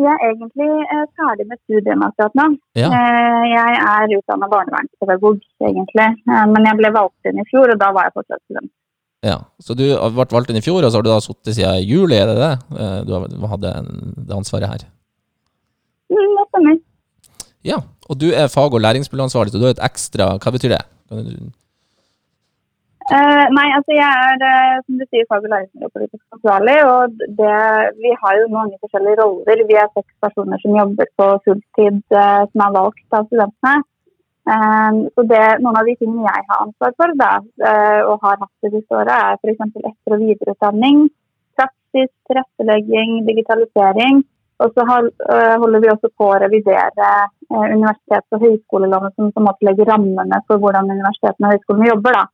jeg er egentlig eh, ferdig med studiene akkurat nå. Ja. Eh, jeg er utdanna barnevernspedagog, egentlig. Eh, men jeg ble valgt inn i fjor, og da var jeg fortsatt student. ja. Så du ble valgt inn i fjor, og så har du da sittet siden juli, er det det? Du hadde det ansvaret her. Mm, det stemmer. Ja. Og du er fag- og læringsmiljøansvarlig, så du har et ekstra Hva betyr det? Eh, nei, altså jeg er, uh, som du sier, fag- og læringsmiljøpolitisk ansvarlig. Og det, vi har jo mange forskjellige roller. Vi er seks personer som jobber på fulltid, uh, som er valgt av studentene. Så det, noen av de tingene jeg har ansvar for, da, og har hatt det siste året, er f.eks. etter- og videreutdanning, praksis, tilrettelegging, digitalisering. Og så har, holder vi også på å revidere universitets- og høyskoleloven, som på legger rammene for hvordan universitetene og høyskolene jobber. da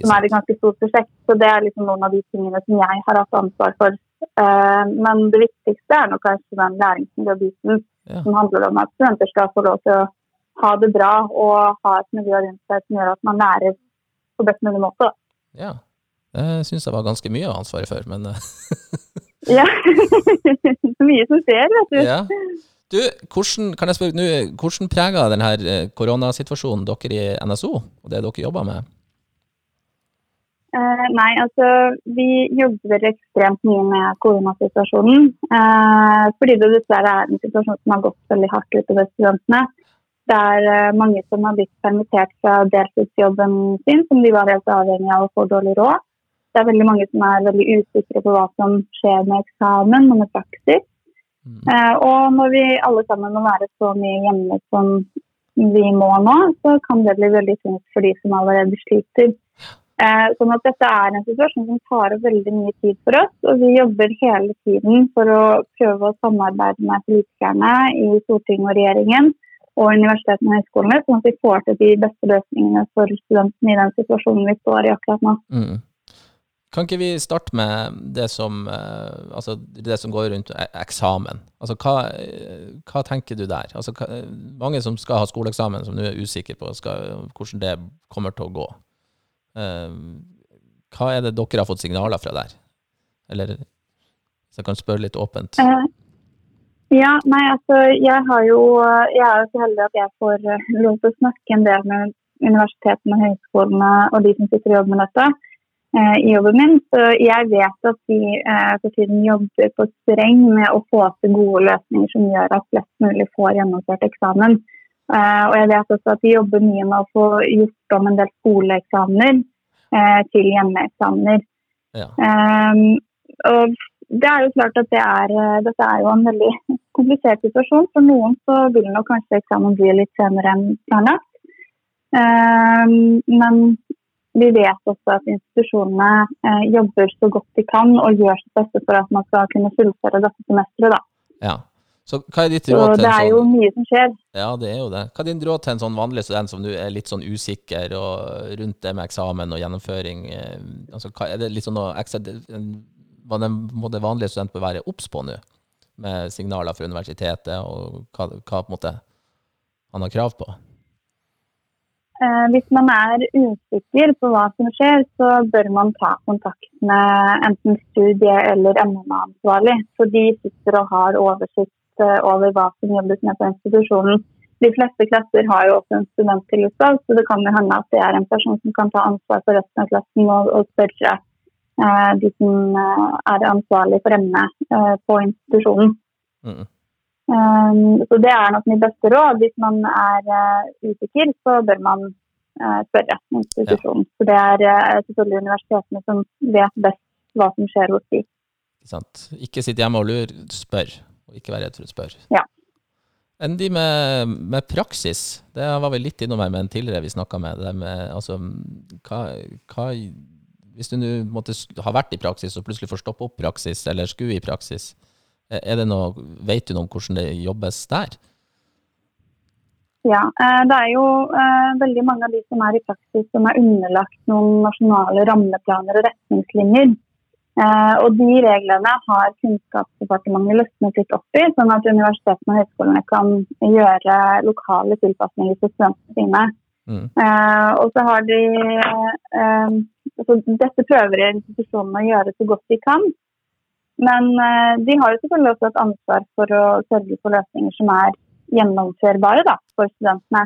som er et ganske stort prosjekt. Så det er liksom noen av de tingene som jeg har hatt ansvar for. Eh, men det viktigste er nok kanskje den læringsmiljøbiten Ja. som handler om at studenter skal få lov til å ha det bra og ha et miljø rundt seg som gjør at man lærer på best mulig måte. Ja. Det syns jeg var ganske mye av ansvaret for, men eh, Ja. Så mye som skjer, vet du. Ja. Du, hvordan, kan jeg spørre, nå, hvordan preger denne eh, koronasituasjonen dere i NSO, og det dere jobber med? Eh, nei, altså vi jobber ekstremt mye med koronasituasjonen. Eh, fordi det dessverre er en situasjon som har gått veldig hardt utover studentene. Det er eh, mange som har blitt permittert fra deltidsjobben sin, som de var helt avhengig av å få dårlig råd. Det er veldig mange som er veldig usikre på hva som skjer med eksamen og med praksis. Mm. Eh, og når vi alle sammen må være så mye hjemme som vi må nå, så kan det bli veldig tungt for de som allerede sliter. Eh, sånn at dette er en situasjon som tar opp veldig mye tid for oss. Og vi jobber hele tiden for å prøve å samarbeide med politikerne i Stortinget og regjeringen og universitetene og høyskolene, sånn at vi får til de beste løsningene for studentene i den situasjonen vi står i akkurat nå. Mm. Kan ikke vi starte med det som, eh, altså det som går rundt e- eksamen? Altså, hva, eh, hva tenker du der? Altså, hva, mange som skal ha skoleeksamen, som nå er usikre på skal, hvordan det kommer til å gå. Eh, hva er det dere har fått signaler fra der? Eller hvis jeg kan spørre litt åpent. Eh, ja, nei, altså jeg har jo Jeg er jo så heldig at jeg får eh, lov til å snakke en del med universitetene høyskolene og de som sitter og jobber med dette i jobben min. Så jeg vet at de for tiden jobber på streng med å få til gode løsninger som gjør at flest mulig får gjennomført eksamen. Eh, og jeg vet også at de jobber mye med å få gjort om en del skoleeksamener eh, til hjemmeeksamener. Ja. Um, og det er jo klart at det er, eh, dette er jo en veldig komplisert situasjon. For noen så vil nok kanskje eksamen bli litt senere enn planlagt. Um, men vi vet også at institusjonene eh, jobber så godt de kan og gjør sitt beste for at man skal kunne fullføre dette semesteret. da. ja. Så hva er ditt råd til det er jo sånn mye som skjer. Ja, det er jo det. Hva er din råd til en sånn vanlig student som du er litt sånn usikker og rundt det med eksamen og gjennomføring? eh, Altså, hva, er det litt sånn noe ekstra Hva må det vanlige student bør være obs på nå, med signaler fra universitetet, og hva, hva på en måte han har krav på? Eh, hvis man er usikker på hva som skjer, så bør man ta kontakt med enten studie- eller MMA-ansvarlig. For de sitter og har oversikt eh, over hva som jobbes med på institusjonen. De fleste klasser har jo også en studenttillitsvalg, så det kan jo hende at det er en person som kan ta ansvar for resten av klassen og, og spørre eh, de som eh, er ansvarlig for emnet eh, på institusjonen. Mm. Um, så det er nok mitt beste råd. Hvis man er uh, usikker, så bør man uh, spørre institusjonen. For det er uh, selvfølgelig universitetene som vet best hva som skjer hos de. Ikke sitt hjemme og lur, spør. Og ikke vær redd for å spørre. Ja. Enn de med, med praksis, det var vi litt innom her med en tidligere vi snakka med. Det med altså, hva, hva Hvis du nå måtte ha vært i praksis og plutselig får stoppe opp praksis, eller skulle i praksis, eh, er det noe, vet du noe om hvordan det jobbes der? Ja, eh, det er jo eh, veldig mange av de som er i praksis som er underlagt noen nasjonale rammeplaner og retningslinjer. Eh, og de reglene har Kunnskapsdepartementet løsnet litt opp i, sånn at universitetene og høyskolene kan gjøre lokale tilpasninger til studentene sine. Mm. Eh, og så har de eh, altså Dette prøver institusjonene å gjøre så godt de kan. Men de har jo selvfølgelig også et ansvar for å sørge for løsninger som er gjennomførbare da, for studentene.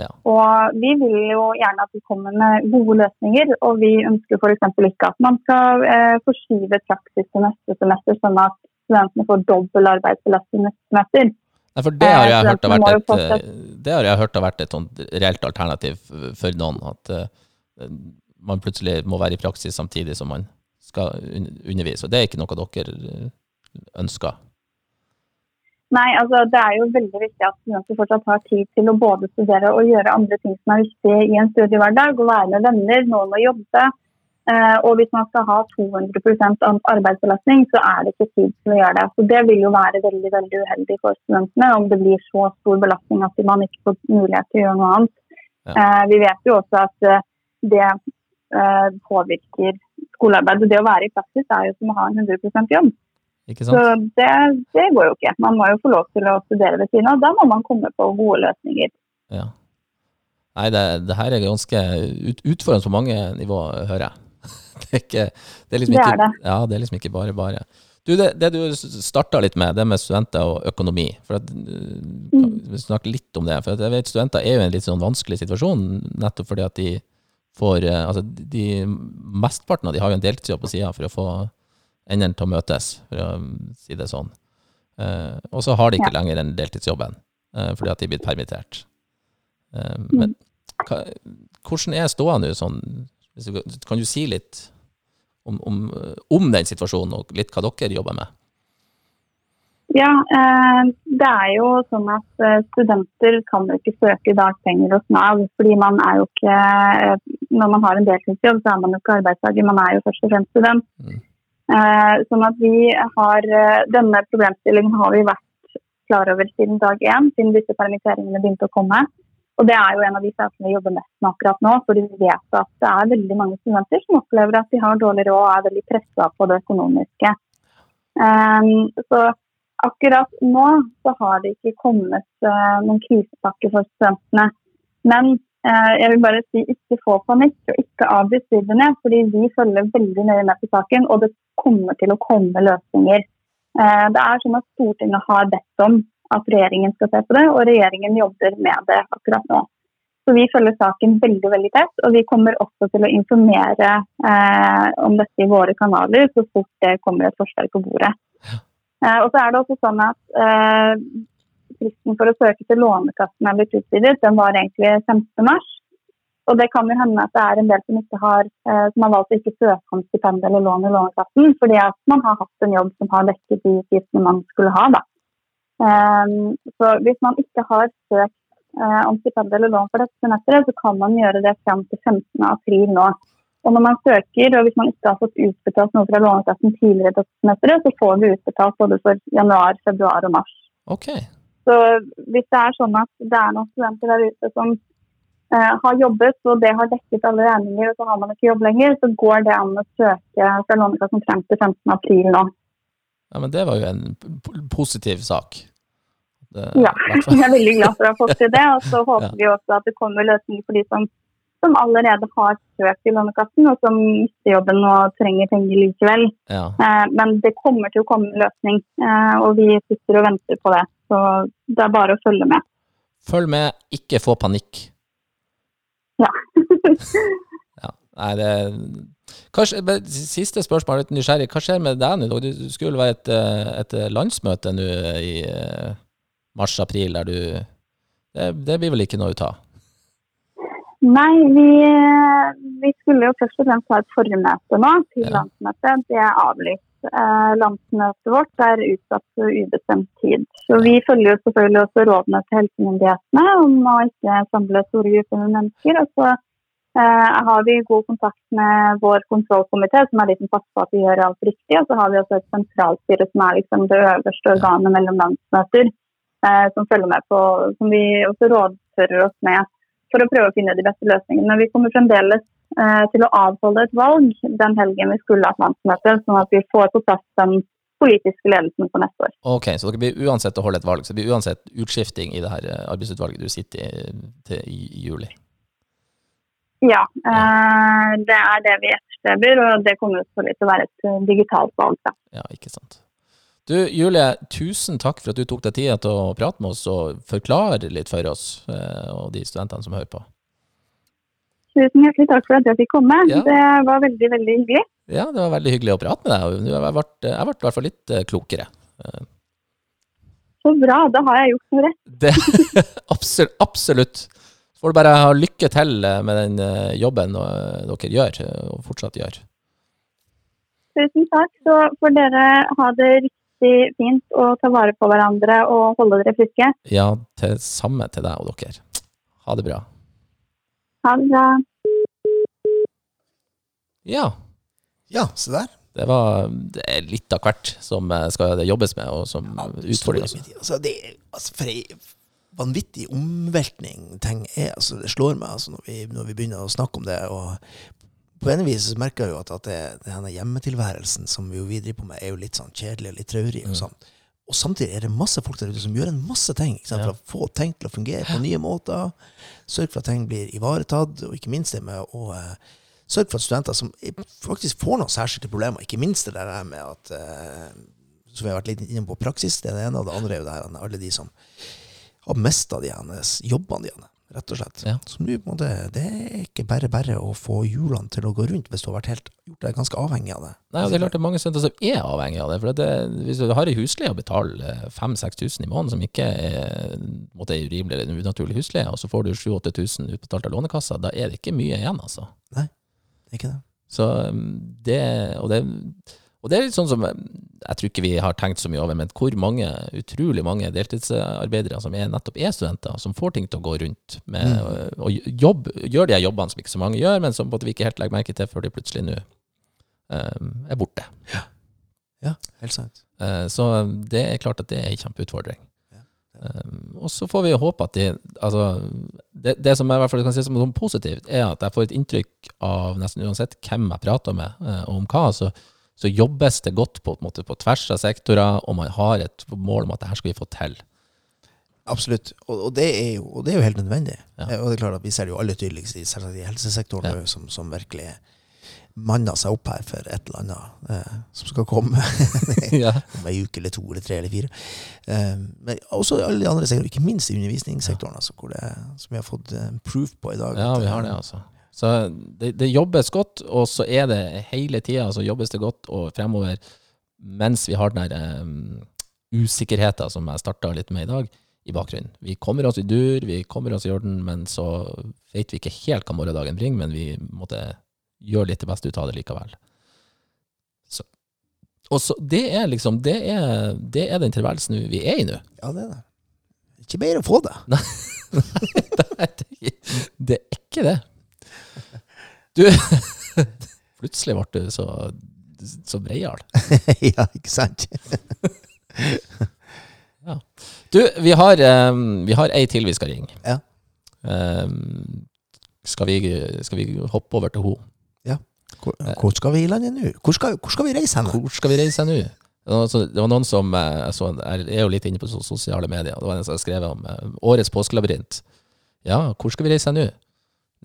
Ja. Og vi vil jo gjerne at de kommer med gode løsninger, og vi ønsker f.eks. ikke at man skal eh, forskyve praksis til neste semester, sånn at studentene får dobbel arbeidsbelastning neste semester. Nei, for det har Eh, jeg hørt har vært et, eh, det har jeg hørt har vært et sånt reelt alternativ for noen. At uh, man plutselig må være i praksis samtidig som man skal undervise. Og det er ikke noe dere eh, ønsker. Nei, altså det er jo veldig viktig at studenter fortsatt har tid til å både studere og gjøre andre ting som er viktige i en studiehverdag. Å være med venner, noen å jobbe. Eh, og hvis man skal ha 200% av arbeidsbelastning, så er det ikke tid til å gjøre det. Så Det vil jo være veldig veldig uheldig for studentene om det blir så stor belastning at man ikke får mulighet til å gjøre noe annet. Ja. Eh, vi vet jo også at eh, det eh, påvirker skolearbeidet. Det å være i praksis er jo som å ha en 100% jobb. Så det, det går jo ikke. Man må jo få lov til å studere ved siden av. Da må man komme på gode løsninger. Ja. Nei, det, det her er ganske ut, utfordrende på mange nivåer, hører jeg. Det er, ikke, det er liksom Det er ikke, det. Ja, det er liksom ikke bare bare. Du, det, det du starta litt med, det med studenter og økonomi. For at, Mm. Vi snakker litt om det. For jeg vet Studenter er jo i en litt sånn vanskelig situasjon, nettopp fordi at de får eh, altså de, Mesteparten av de har jo en deltidsjobb på sida for å få endene til å møtes, for å si det sånn. Eh, og så har de ikke lenger den deltidsjobben eh, fordi at de er blitt permittert. Eh, men hva, hvordan er ståa nå? Sånn, kan du si litt om, om, om den situasjonen, og litt hva dere jobber med? Ja, det er jo sånn at studenter kan jo ikke søke dagpenger hos Nav. fordi man er jo ikke, Når man har en deltidsjobb, så er man jo ikke arbeidstaker, man er jo først og fremst student. Mm. Eh, sånn at vi har, eh, Denne problemstillingen har vi vært klar over siden dag én, siden disse permitteringene begynte å komme. Og det er jo en av de sakene vi jobber mest med akkurat nå, fordi vi vet at det er veldig mange studenter som opplever at de har dårlig råd og er veldig pressa på det økonomiske. Um, så akkurat nå så har det ikke kommet noen krisepakke for studentene. Men jeg vil bare si ikke få panikk og ikke avbryt studiene, fordi vi følger veldig nøye med på saken, og det kommer til å komme løsninger. Uh, det er sånn at Stortinget har bedt om at regjeringen skal se på det, og regjeringen jobber med det akkurat nå. Så Vi følger saken veldig veldig tett, og vi kommer også til å informere eh, om dette i våre kanaler så fort det kommer et forslag på bordet. Eh, og så er det også sånn at eh, Fristen for å søke til Lånekassen er blitt utvidet. Den var egentlig 15. mars. Og det kan jo hende at det er en del som, har, eh, som har valgt å ikke søke om stipend eller lån i Lånekassen, fordi at man har hatt en jobb som har dekket de utgiftene man skulle ha. da. Ehm, så hvis man ikke har søkt eh, om stipend eller lån for dette semesteret, så kan man gjøre det fram til 15. april nå. Og når man søker, og hvis man ikke har fått utbetalt noe fra Lånekassen tidligere så får vi utbetalt både for januar, februar og mars. Okay. Så hvis det er sånn at det er noen studenter der ute som eh, har jobbet, og det har dekket alle regninger, og så har man ikke jobb lenger, så går det an å søke fra Lånekassen frem til 15. april nå. Ja, Men det var jo en positiv sak. Det, ja, jeg er veldig glad for å ha fått til det. Og så håper ja. vi også at det kommer løsninger for de som, som allerede har søkt i Lånekassen, og som mister jobben og trenger penger likevel. Ja. Eh, men det kommer til å komme en løsning, eh, og vi sitter og venter på det. Så det er bare å følge med. Følg med, ikke få panikk. Ja. ja. Nei, det Kanskje, siste spørsmål, litt nysgjerrig. Hva skjer med deg nå? Det skulle være et, eh, et landsmøte nå i mars-april der du det, det, blir vel ikke noe ut av? Nei, vi, vi, skulle jo først og fremst ha et formøte nå til ja. landsmøtet. Det er avlyst. Eh, landsmøtet vårt er utsatt for ubestemt tid. Så vi følger jo selvfølgelig også rådene til helsemyndighetene om å ikke samle store grupper med mennesker. Og så eh, har vi god kontakt med vår kontrollkomité, som er de som passer på at vi gjør alt riktig. Og så har vi også et sentralstyre som er liksom det øverste organet mellom landsmøter eh, som følger med på, som vi også rådfører oss med for å prøve å finne de beste løsningene. Men vi kommer fremdeles eh, til å avholde et valg den helgen vi skulle hatt landsmøte, sånn at vi får på plass den politiske ledelsen for neste år. Ok, Så dere blir uansett å holde et valg, så det blir uansett utskifting i det her eh, arbeidsutvalget du sitter i, til, i, juli? Ja, eh, det er det vi etterstreber, og det kommer selvfølgelig til å være et eh, digitalt valg. Da. Ja, ikke sant. Du Julie, tusen takk for at du tok deg tida til å prate med oss og forklare litt for oss eh, og de studentene som hører på. Tusen hjertelig takk for at jeg fikk komme. Ja. Det var veldig, veldig hyggelig. Ja, det var veldig hyggelig å prate med deg. Jeg ble, i hvert fall litt eh, klokere. Så bra, da har jeg gjort noe rett. Det, absolutt. absolutt. Så får du bare ha lykke til med den jobben dere gjør, og fortsatt gjør. Tusen takk. Så får dere ha det riktig riktig fint å ta vare på hverandre og holde dere friske. Ja, det samme til deg og dere. Ha det bra. Ha det bra. Ja. Ja, se der. Det var det er litt av hvert som eh, skal jobbes med, og som ja, utfordrer. Altså, det er altså, for ei vanvittig omveltning ting er. Altså, det slår meg altså, når, vi, når vi begynner å snakke om det. og på en vis merker jeg jo at, at det, denne hjemmetilværelsen som vi, jo vi driver på med, er jo litt sånn kjedelig og litt traurig. Og, mm. sånn. og samtidig er det masse folk der ute som gjør en masse ting for å få ting til å fungere på nye måter. Sørge for at ting blir ivaretatt, og ikke minst det med å uh, sørge for at studenter som faktisk får noen særskilte problemer, ikke minst det der med at uh, som vi har vært litt inne på praksis, det er det ene, og det andre er jo det her, alle de som har mista jobbene de rett og slett. Ja. Som du, måte, det er ikke bare bare å få hjulene til å gå rundt hvis du har vært helt, gjort deg ganske avhengig av det. Nei, og det er klart det er mange studenter som er avhengig av det. for det, Hvis du har en husleie å betale 5000-6000 i måneden, som ikke er, måte, er urimelig eller unaturlig husleie, og så får du 7000-8000 utbetalt av Lånekassa, da er det ikke mye igjen, altså. Nei, det er ikke det. Så um, det, og det og det er litt sånn som jeg tror ikke vi har tenkt så mye over, men hvor mange, utrolig mange deltidsarbeidere som er, nettopp er studenter, som får ting til å gå rundt med mm. og jobb, gjør de jobbene som ikke så mange gjør, men som vi ikke helt legger merke til før de plutselig nå um, er borte. Ja. ja, helt sant. Uh, så det er klart at det er en kjempeutfordring. Ja. Um, og så får vi håpe at de Altså, det, det som jeg i hvert fall kan si som noe positivt, er at jeg får et inntrykk av nesten uansett hvem jeg prater med, uh, og om hva, så, så jobbes det godt på, på, måte, på tvers av sektorer, og man har et mål om at det her skal vi få til. Absolutt. Og, og, det er jo, og det er jo helt nødvendig. Ja. Eh, Og det er klart at vi ser det jo aller tydeligst i, i helsesektoren, Ja. som, som virkelig manner seg opp her for et eller annet eh, som skal komme ja. om ei uke eller to eller tre eller fire. Eh, men også alle de andre sektorene, ikke minst i undervisningssektoren, altså, hvor det, som vi har fått eh, proof på i dag. Ja, vi eh, har det, altså. Så det, det jobbes godt, og så er det hele tida så jobbes det godt, og fremover, mens vi har den der um, usikkerheten som jeg starta litt med i dag, i bakgrunnen. Vi kommer oss i dur, vi kommer oss i orden, men så vet vi ikke helt hva morgendagen bringer, men vi måtte gjøre litt det beste ut av det likevel. Så. Og så, det er liksom, det er, det er den tilværelsen vi er i nå. Ja, det er det. Ikke mer å få det. det er ikke det. Du, plutselig ble du så, så breial. ja, ikke sant? Du, vi har, um, vi har ei til vi skal ringe. Ja. Um, skal, vi, skal vi hoppe over til henne? Hvor, hvor skal vi i landet nå? Hvor skal, hvor skal vi reise hen? Hvor skal vi reise nå? Det var, noen som eh, jeg, så, jeg er jo litt inne på sosiale medier. Det var en som skrev om eh, årets påskelabyrint. Ja, hvor skal vi reise nå?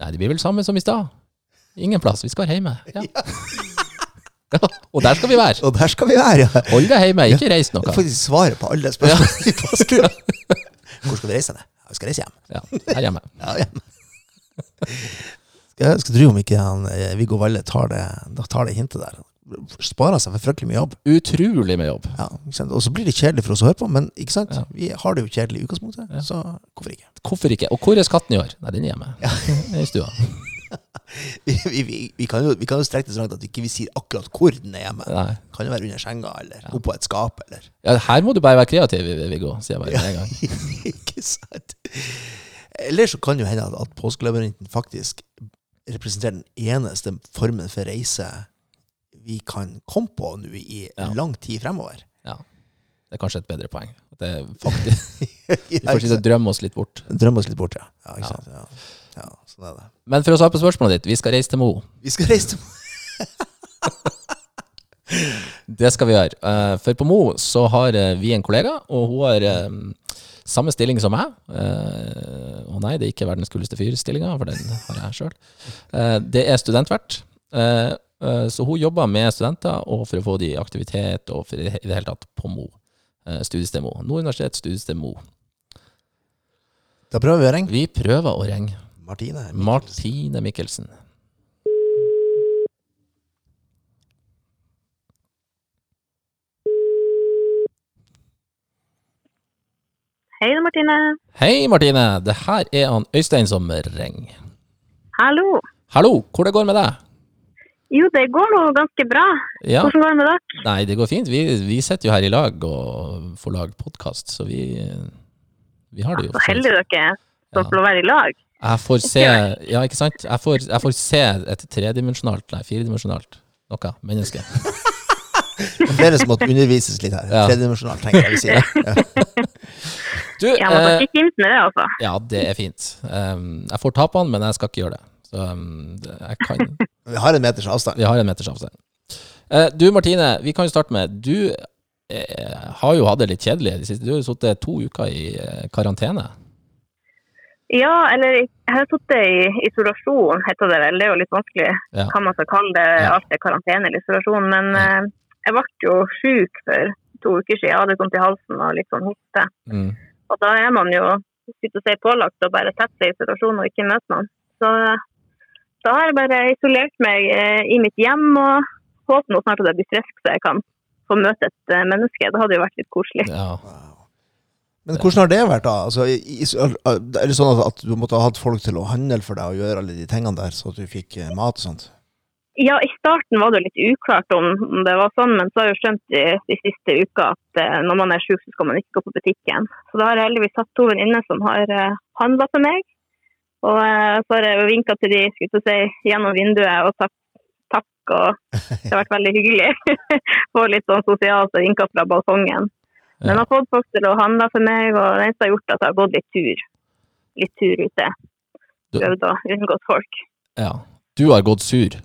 Nei, det blir vel samme som i stad. Ingen plass. Vi skal være hjemme. Ja. Ja, og der skal vi være. Og der skal vi være, ja. Hold deg hjemme, ikke reis noe. Jeg faktisk svaret på alle spørsmål i påsken. Hvor skal du reise deg? Jeg skal reise hjem. Ja, her hjemme. Ja, hjemme. Skal, skal tro om ikke han, eh, Viggo Valle tar det, tar det hintet der. Sparer seg for fryktelig mye jobb. Utrolig med jobb. Ja. Og så blir det kjedelig for oss å høre på, men ikke sant? Ja. vi har det jo kjedelig i utgangspunktet, Ja. så hvorfor ikke? Hvorfor ikke? Og hvor er skatten i år? Nei, den er hjemme. Ja. I stua. Vi, vi, vi, kan jo, vi kan jo strekke det så langt at vi ikke sier akkurat hvor den er hjemme. Nei. Kan jo være under senga, eller oppå et skap, eller Ja, her må du bare være kreativ, Viggo, sier jeg bare med en gang. Ikke sant? Eller så kan jo hende at, at påskelabyrinten faktisk representerer den eneste formen for reise vi kan komme på nå i Ja. lang tid fremover. Ja. Det er kanskje et bedre poeng. At det faktisk, vi får drømme oss litt bort. Drømme oss litt bort, ja. Ja, ikke sant? Ja. Ja, sånn er det. Men for å svare på spørsmålet ditt, vi skal reise til Mo. Vi skal reise til Mo. Det skal vi gjøre. Eh, For på Mo så har eh, vi en kollega, og hun har eh, samme stilling som meg. Og nei, det er ikke verdens kuleste fyr-stillinga, for den har jeg sjøl. Det er studentvert. Så hun jobber med studenter og for å få de i aktivitet og for i det hele tatt på Mo. Studiested Mo. Nord universitet, studiested Mo. Da prøver vi å ringe. Vi prøver å ringe Martine. Martine Mikkelsen. Hei, det er Martine. Hei, Martine. Det her er han Øystein som ringer. Hallo. Hallo, hvor det går med deg? Jo, det går nå ganske bra. Ja. Hvordan går det med dere? Nei, det går fint. Vi, vi sitter jo her i lag og får lage podkast, så vi, vi har det jo. Så heldige dere er som Ja. får være i lag. Jeg får se Ja, ikke sant? Jeg får, jeg får se et tredimensjonalt, nei, firedimensjonalt noe menneske. Flere som måtte undervises litt her. Ja. Tredimensjonalt, tenker jeg vi sier. Ja. Du, Jeg må eh, ikke kimse med det, altså. ja, det er fint. Um, jeg får ta på han, men jeg skal ikke gjøre det. Så um, jeg kan Vi har en meters avstand. Vi har en meters avstand. Eh, du Martine, vi kan jo starte med Du eh, har jo hatt det litt kjedelig i det siste. Du har jo sittet to uker i eh, karantene. Ja, eller jeg har sittet i isolasjon, heter det vel. Det er jo litt vanskelig Ja. hva man skal kalle det. Ja. Alt er karantene eller isolasjon. Men Ja. eh, jeg ble jo syk for to uker siden. Jeg hadde vondt i halsen og litt sånn hoste. Mm. Og da er man jo skulle si, pålagt å bare sette seg i isolasjon og ikke møte noen. Så da har jeg bare isolert meg eh, i mitt hjem og håper nå snart at jeg blir frisk så jeg kan få møte et eh, menneske. Det hadde jo vært litt koselig. Ja. Men hvordan har det vært, da? Altså, i- i- er det sånn at, du måtte ha hatt folk til å handle for deg og gjøre alle de tingene der, så at du fikk eh, mat og sånt? Ja, i starten var det litt uklart om det var sånn, men så har jeg jo skjønt de, de siste uka at eh, når man er syk, så skal man ikke gå på butikken. Så da har jeg heldigvis hatt to venninner som har uh, handla for meg. Og eh, så har jeg vinka til de skulle jeg til å si, gjennom vinduet og sagt takk, og det har vært veldig hyggelig. Få litt sånn sosialt og vinka fra balkongen. Men jeg har fått folk til å handle for meg, og det eneste har gjort at jeg har gått litt tur. Litt tur ute. Prøvd å unngå folk. Ja. Du har gått sur.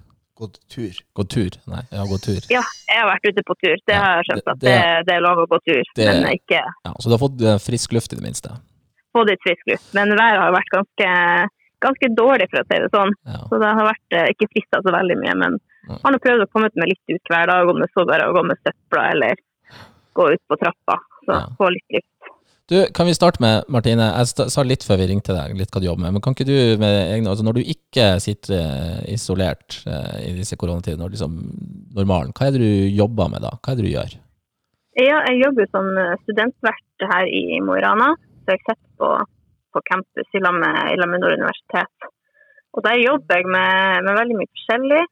Gått tur. Gått tur? Nei, jeg har gått tur. Ja, jeg har vært ute på tur. Det Ja, har jeg skjønt at det, det- det er lov å gå tur. det- Men ikke Ja, så du har fått eh, frisk luft i det minste? Fått litt frisk luft. Men været har vært ganske, ganske dårlig, for å si det sånn. Ja. Så det har vært eh, ikke frista så veldig mye. Men han har nå prøvd å komme meg litt ut hver dag, om det så bare å gå med søpla eller gå ut på trappa. Så Ja. få litt luft. Du, kan vi starte med, Martine, jeg sa litt før vi ringte deg, litt hva du jobber med, men kan ikke du med egne, altså når du ikke sitter eh, isolert eh, i disse koronatider, når liksom normalen, hva er det du jobber med da? Hva er det du gjør? Ja, jeg jobber som eh, studentvert her i Mo i Rana. Så jeg sitter på, på campus i lag med Nord universitet. Og der jobber jeg med, med veldig mye forskjellig.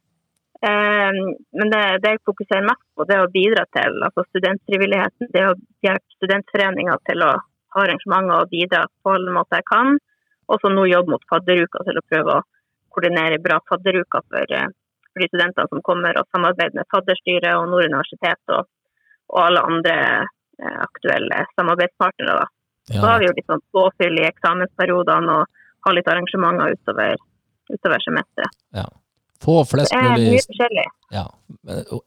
Eh, men det, det jeg fokuserer mest på, det å bidra til altså studentfrivilligheten. Det å hjelpe studentforeninger til å ha arrangementer og bidra på alle måter jeg kan. Og så nå jobbe mot fadderuka til å prøve å koordinere bra fadderuka for, eh, for de studentene som kommer, og samarbeide med fadderstyret og Nord universitet og, og alle andre eh, aktuelle samarbeidspartnere. Da. Så har vi jo litt sånn påfyll i eksamensperiodene og har litt arrangementer utover, utover semesteret. Ja. Få flest mulig mye forskjellig. ja,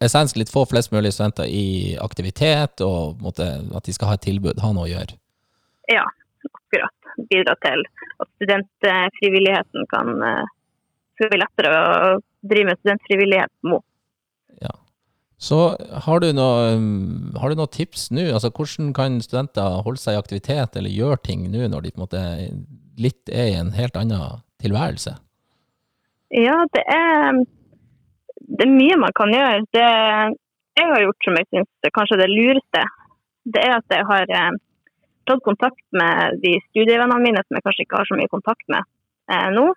essens litt få flest mulig studenter i aktivitet, og måtte, at de skal ha et tilbud, ha noe å gjøre. Ja, akkurat. Bidra til at studentfrivilligheten kan skal bli lettere å drive med studentfrivillighet mot. Så har du um, har du noe tips nå? Altså, hvordan kan studenter holde seg i aktivitet eller gjøre ting nå når de på en måte litt er i en helt annen tilværelse? Ja, det er, det er mye man kan gjøre. Det jeg har gjort som jeg syns kanskje det lureste, det er at jeg har eh, tatt kontakt med de studievennene mine som jeg kanskje ikke har så mye kontakt med eh, nå.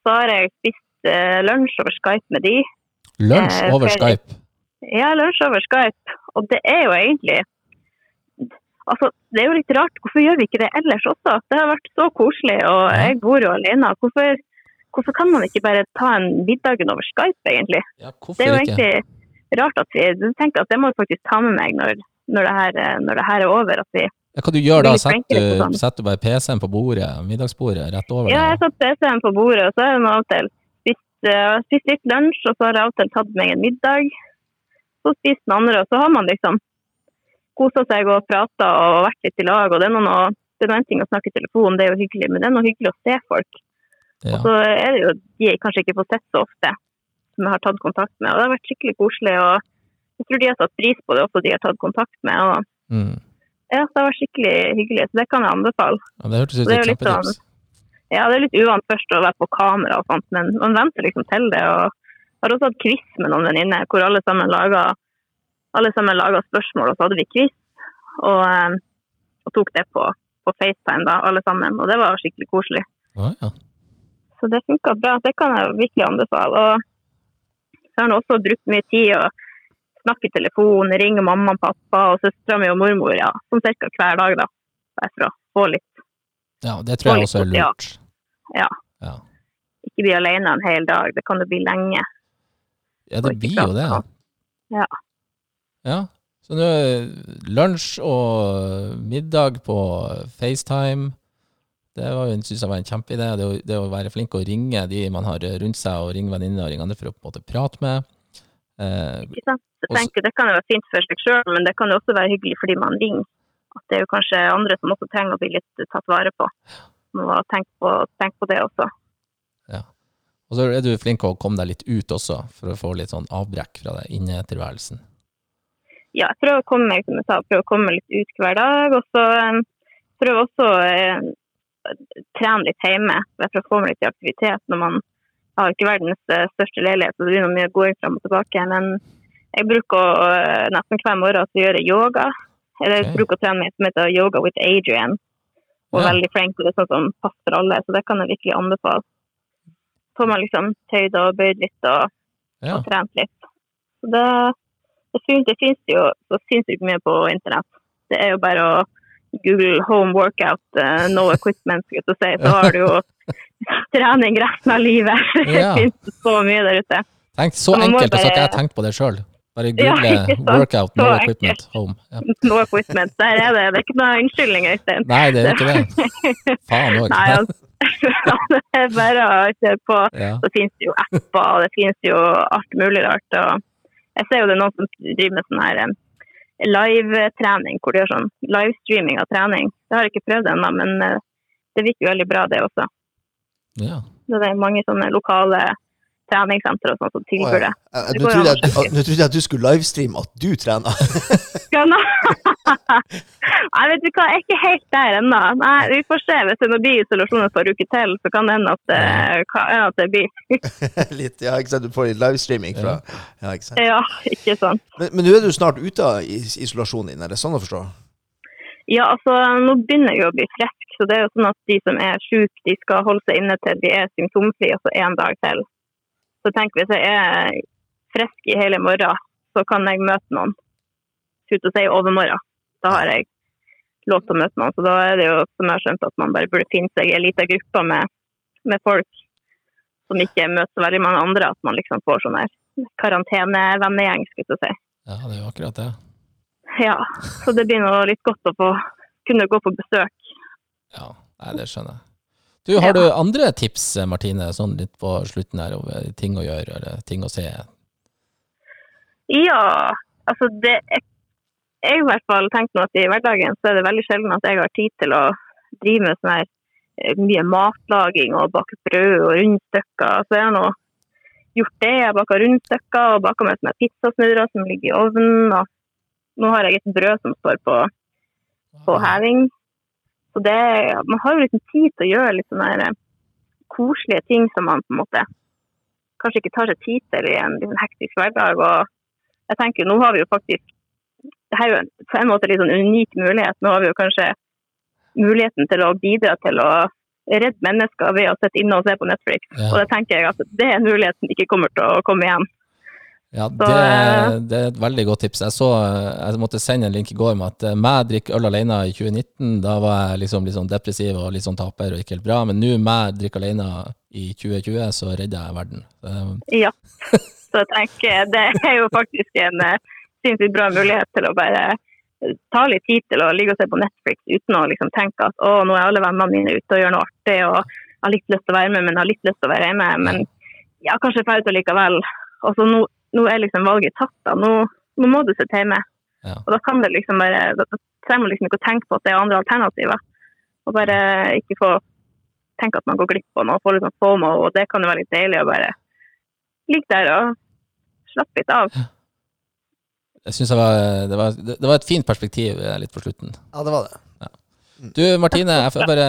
Så har jeg spist eh, lunsj over Skype med de. Lunsj Eh, over. Skype. Ja, lunsj over Skype. Og det er jo egentlig Altså, det er jo litt rart. Hvorfor gjør vi ikke det ellers også? Det har vært så koselig, og jeg bor jo alene. Hvorfor, hvorfor kan man ikke bare ta en middagen over Skype, egentlig? Ja, Det er jo ikke? egentlig rart at vi tenker at det må jeg faktisk ta med meg når, når, det, her, eh, når det her er over. At vi, Ja, hva du gjør da? Setter du, sånn. setter du bare PC-en på bordet, middagsbordet, rett over ja, jeg satt PC-en på bordet, og så har jeg av og til spist, eh, spist litt lunsj, og så har jeg av og til tatt meg en middag. Så spist den andre, og så har man liksom kosa seg og prata og vært litt i lag. Og det er noe- det er noe en ting å snakke i telefon, det er jo hyggelig, men det er noe hyggelig å se folk. Ja. Og så er det jo de jeg kanskje ikke får sett så ofte, som jeg har tatt kontakt med. Og det har vært skikkelig koselig, og jeg tror de har satt pris på det også, de har tatt kontakt med. Og Mm. ja, det har vært skikkelig hyggelig, så det kan jeg anbefale. ja, det hørtes ut som et jo sånn- Ja, det er litt uvant først å være på kamera og sånt, men man venter liksom til det. Og jeg har også hatt quiz med noen venninner hvor alle sammen laga alle sammen laga spørsmål, og så hadde vi quiz. Og, eh, og tok det på, på FaceTime, da, alle sammen. Og det var skikkelig koselig. Ja, ja. Så det funka bra. Det kan jeg virkelig anbefale. Og så har han også brukt mye tid å snakke i telefon, ringe mamma og pappa og søstera mi og mormor ja, som ca. hver dag. da. Bare for å få litt ja, det tror jeg også er lurt. Ja. Ja, Ikke bli alene en hel dag. Det kan jo bli lenge. ja det blir jo det. Ja. Ja. Så nå er lunsj og middag på FaceTime. Det var synes jeg var en kjempeidé. Det, å- det å være flink å ringe de man har rundt seg, og ringe venninner og ringe andre for å på en måte prate med. Eh, Ikke sant? Jeg tenker, det kan jo være fint for seg sjøl, men det kan jo også være hyggelig fordi man ringer. At det er jo kanskje andre som også trenger å bli litt tatt vare på. Man må tenke på, tenke på det også. Ja. og så er du flink å komme deg litt ut også, for å få litt sånn avbrekk fra det innetilværelsen. Ja, jeg prøver å komme meg, som jeg sa, prøver å komme meg litt ut hver dag. Og så eh, prøver også eh, trene litt hjemme, for å få meg litt i aktivitet. når man jeg har ikke verdens eh, største leilighet, så det blir noe mye gåing fram og tilbake. Men jeg bruker å, eh, nesten hver morgen å gjøre yoga. Eller jeg bruker å trene meg som heter Yoga with Adrian. Og Ja. veldig flink, og det er sånn som passer for alle, så det kan jeg virkelig anbefale. Får man liksom tøyd og bøyd litt og Ja. og trent litt. Så det, det, det finnes jo så sinnssykt mye på internett. Det er jo bare å google home workout, uh, no equipment, skulle jeg si, så har du jo trening resten av livet. Ja. det finnes så mye der ute. Tenk, så må enkelt, altså at jeg jeg tenkt på det sjøl. Bare google ja, 'workout no equipment home'. Ja. No equipment. Der er det. Det er ikke noe unnskyldning, Øystein. Nei, det er ikke det. Faen òg. Altså, det er bare å kjøre på. Ja. Så finnes det jo apper, og det finnes jo alt mulig rart. Og jeg ser jo det er noen som driver med sånn her eh, live-trening, hvor de gjør sånn livestreaming av trening. Det har jeg ikke prøvd ennå, men eh, det virker veldig bra, det også. ja. Så det er mange sånne lokale treningssentre og sånt som tilbyr det. Eh, Nå trodde jeg at- du skulle livestreame at du trener. Ja, nå. Nei, vet du hva, jeg er ikke helt der ennå. Vi får se. Hvis det nå blir isolasjon et par uker til, så kan det hende at, det- hende at det blir litt, ja, ikke sant? Du får litt livestreaming fra Ja, ikke sant. Ja, ikke sant. Men, men nå er du snart ute av isolasjonen din, er det sånn å forstå? Ja, altså, nå begynner jeg å bli frisk, så det er jo sånn at de som er syke, de skal holde seg inne til de er symptomfrie, altså én dag til. Så tenk hvis jeg er frisk i hele morgen, så kan jeg møte noen. Ut og si overmorgen. Da har jeg lov til å møte noen. Så da er det jo, som jeg har skjønt, at man bare burde finne seg en liten gruppe med, med folk som ikke møter så veldig mange andre, at man liksom får sånn her karantenevenngjeng, skulle jeg si. ja, det er jo akkurat det. Ja, så det blir nå litt godt å få kunne gå på besøk. Ja, nei, det skjønner jeg. Du, Har du andre tips, Martine, sånn litt på slutten her, over ting å gjøre, eller ting å se? Ja, altså det Jeg, jeg i hvert fall tenkt nå at i hverdagen så er det veldig sjelden at jeg har tid til å drive med sånn her eh, mye matlaging og bake brød og rundstykker. Så jeg har nå gjort det. Jeg baka rundstykker og baka med sånne pizzasnurrer som ligger i ovnen. Og nå har jeg et brød som står på, på heving. Så det, man har jo litt tid til å gjøre litt sånne eh, koselige ting som man på en måte kanskje ikke tar seg tid til i en sånn hektisk hverdag. og jeg tenker, nå har vi jo faktisk det her er jo på en måte litt sånn unik mulighet. Nå har vi jo kanskje muligheten til å bidra til å redde mennesker ved å sitte inne og se på Netflix. Ja. Og det tenker jeg at det er en mulighet som ikke kommer til å komme igjen. Ja, det, eh, det er et veldig godt tips. Jeg så, jeg måtte sende en link i går med at eh, meg drikker øl alene i 2019, da var jeg liksom litt sånn depressiv og litt sånn taper og ikke helt bra. Men nå meg drikker alene i 2020, så redder jeg verden. Ja. Så jeg tenker det er jo faktisk en eh, sinnssykt bra mulighet til å bare eh, ta litt tid til å ligge og se på Netflix uten å liksom tenke at å, nå er alle vennene mine ute og gjør noe artig og har litt lyst til å være med, men har litt lyst til å være hjemme. Men ja, kanskje dra ut likevel. Og så nå, nå er liksom valget tatt. da. Nå, nå må du sitte hjemme. Ja. Og da kan det liksom bare, da da trenger man liksom ikke å tenke på at det er andre alternativer. Og bare ikke få tenke at man går glipp av noe, få liksom FOMO, og det kan jo være litt deilig å bare ligge der og slappe litt av. jeg synes det, var, det, det var et fint perspektiv eh, litt på slutten. Ja, det var det. Du Martine, jeg får bare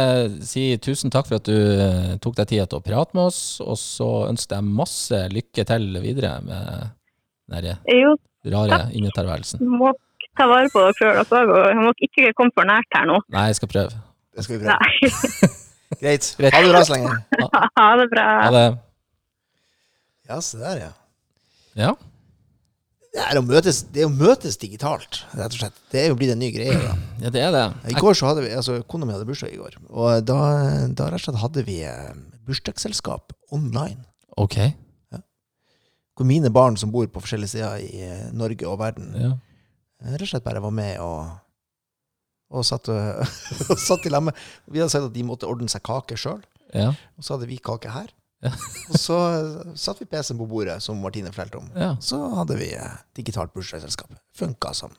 si tusen takk for at du eh, tok deg tid til å prate med oss, og så ønsker jeg masse lykke til videre med den rare innetilværelsen. du må ta vare på dere sjøl også, og du må ikke komme for nært her nå. Nei, jeg skal prøve. Det skal vi prøve. Greit. Greit. Ha det bra så lenge. Ha det bra. Ha det. Ja, se der, ja. Ja. Det er, å møtes, det er å møtes digitalt, rett og slett. Det er jo blitt en ny greie. Da. ja, det er det. I går så hadde vi, altså Kona mi hadde bursdag i går, og da, da rett og slett hadde vi eh, bursdagsselskap online. Ok. Hvor mine barn som bor på forskjellige steder i eh, Norge og verden, Ja. eh, rett og slett bare var med og, og satt, og, og satt i lag med Vi hadde sagt at de måtte ordne seg kake sjøl, Ja. og så hadde vi kake her. Ja. og så satte vi PC-en på bordet, som Martine fortalte om. Ja. Så hadde vi eh, digitalt bursdagsselskap. Funka som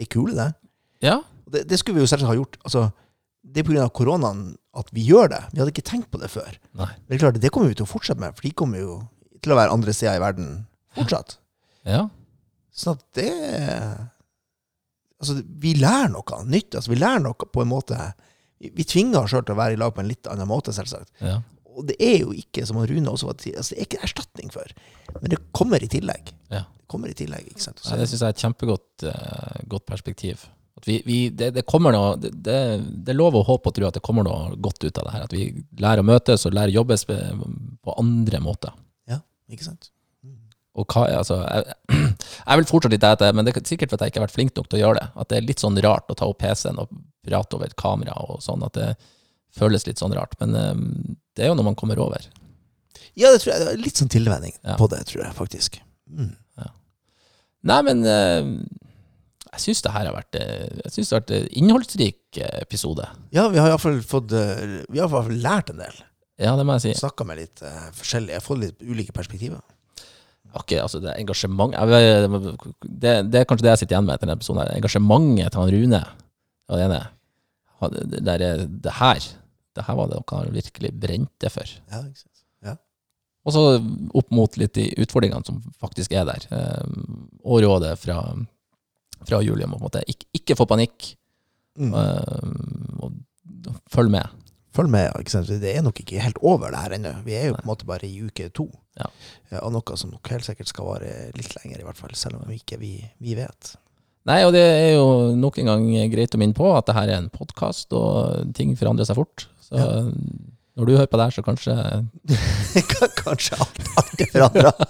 ei kule, det. ja. Og Det, det skulle vi jo selvsagt ha gjort. Altså, det er pga. koronaen at vi gjør det. Vi hadde ikke tenkt på det før. Nei. Men det er klart, det kommer vi til å fortsette med, for de kommer jo til å være andre steder i verden fortsatt. Ja. Sånn at det Altså, vi lærer noe nytt. Altså, vi lærer noe på en måte Vi, vi tvinger oss sjøl til å være i lag på en litt annen måte, selvsagt. ja. Og det er jo ikke, som Rune også var til, altså, det er ikke erstatning for, men det kommer i tillegg. Ja. Det kommer i tillegg, ikke sant? Ja, det syns jeg er et kjempegodt uh, perspektiv. At vi, vi, det, det, kommer noe, det, det, det er lov å håpe og tro at det kommer noe godt ut av det her. At vi lærer å møtes og lærer å jobbes på andre måter. ja, ikke sant? Og hva, altså, jeg, jeg vil fortsatt litt etter, men det er sikkert fordi jeg ikke har vært flink nok til å gjøre det. At det er litt sånn rart å ta opp PC-en og prate over et kamera og sånn. At det føles litt sånn rart. Men eh, det er jo når man kommer over. Ja, det tror jeg. det er Litt sånn tilvenning Ja. på det, tror jeg faktisk. Mm. Nei, men eh, jeg syns det her har vært eh, Jeg synes det har vært en innholdsrik episode. Ja, vi har iallfall fått Vi har i hvert fall lært en del. Ja, det må jeg si. Snakka med litt uh, forskjellige. Jeg har fått litt ulike perspektiver. Ok, altså det er engasjement det, det er kanskje det jeg sitter igjen med etter denne episoden. her. Engasjementet til han Rune. Det var det ene. Det, er- det her det her var det dere virkelig brente for. Ja, ikke sant? Ja. Og så opp mot litt de utfordringene som faktisk er der. Eh, og rådet fra, fra Julie om å ikke, ikke få panikk, Mm. og, og følg med. Følg med. ikke sant? Det er nok ikke helt over det her ennå. Vi er jo på en måte bare i uke to Ja. Ja, av noe som nok helt sikkert skal vare litt lenger, i hvert fall. Selv om ikke vi, vi vet. Nei, og det er jo nok en gang greit å minne på at det her er en podkast, og ting forandrer seg fort. Så Ja. når du hører på det her, så kanskje Kanskje alt, alt er forandra.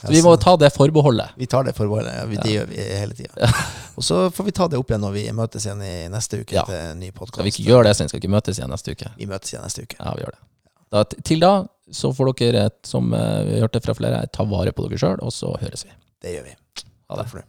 Så vi må ta det forbeholdet. Vi tar det forbeholdet. Ja, vi, det gjør vi hele tida. Og så får vi ta det opp igjen når vi møtes igjen i neste uke Ja. til en ny podkast. Skal vi ikke gjøre det, så skal vi ikke møtes igjen neste uke? Vi møtes igjen neste uke. Ja, vi gjør det. Da, til da så får dere, som har vi hørte fra flere, ta vare på dere sjøl, og så høres vi. Det gjør vi. Ha det. Takk for det.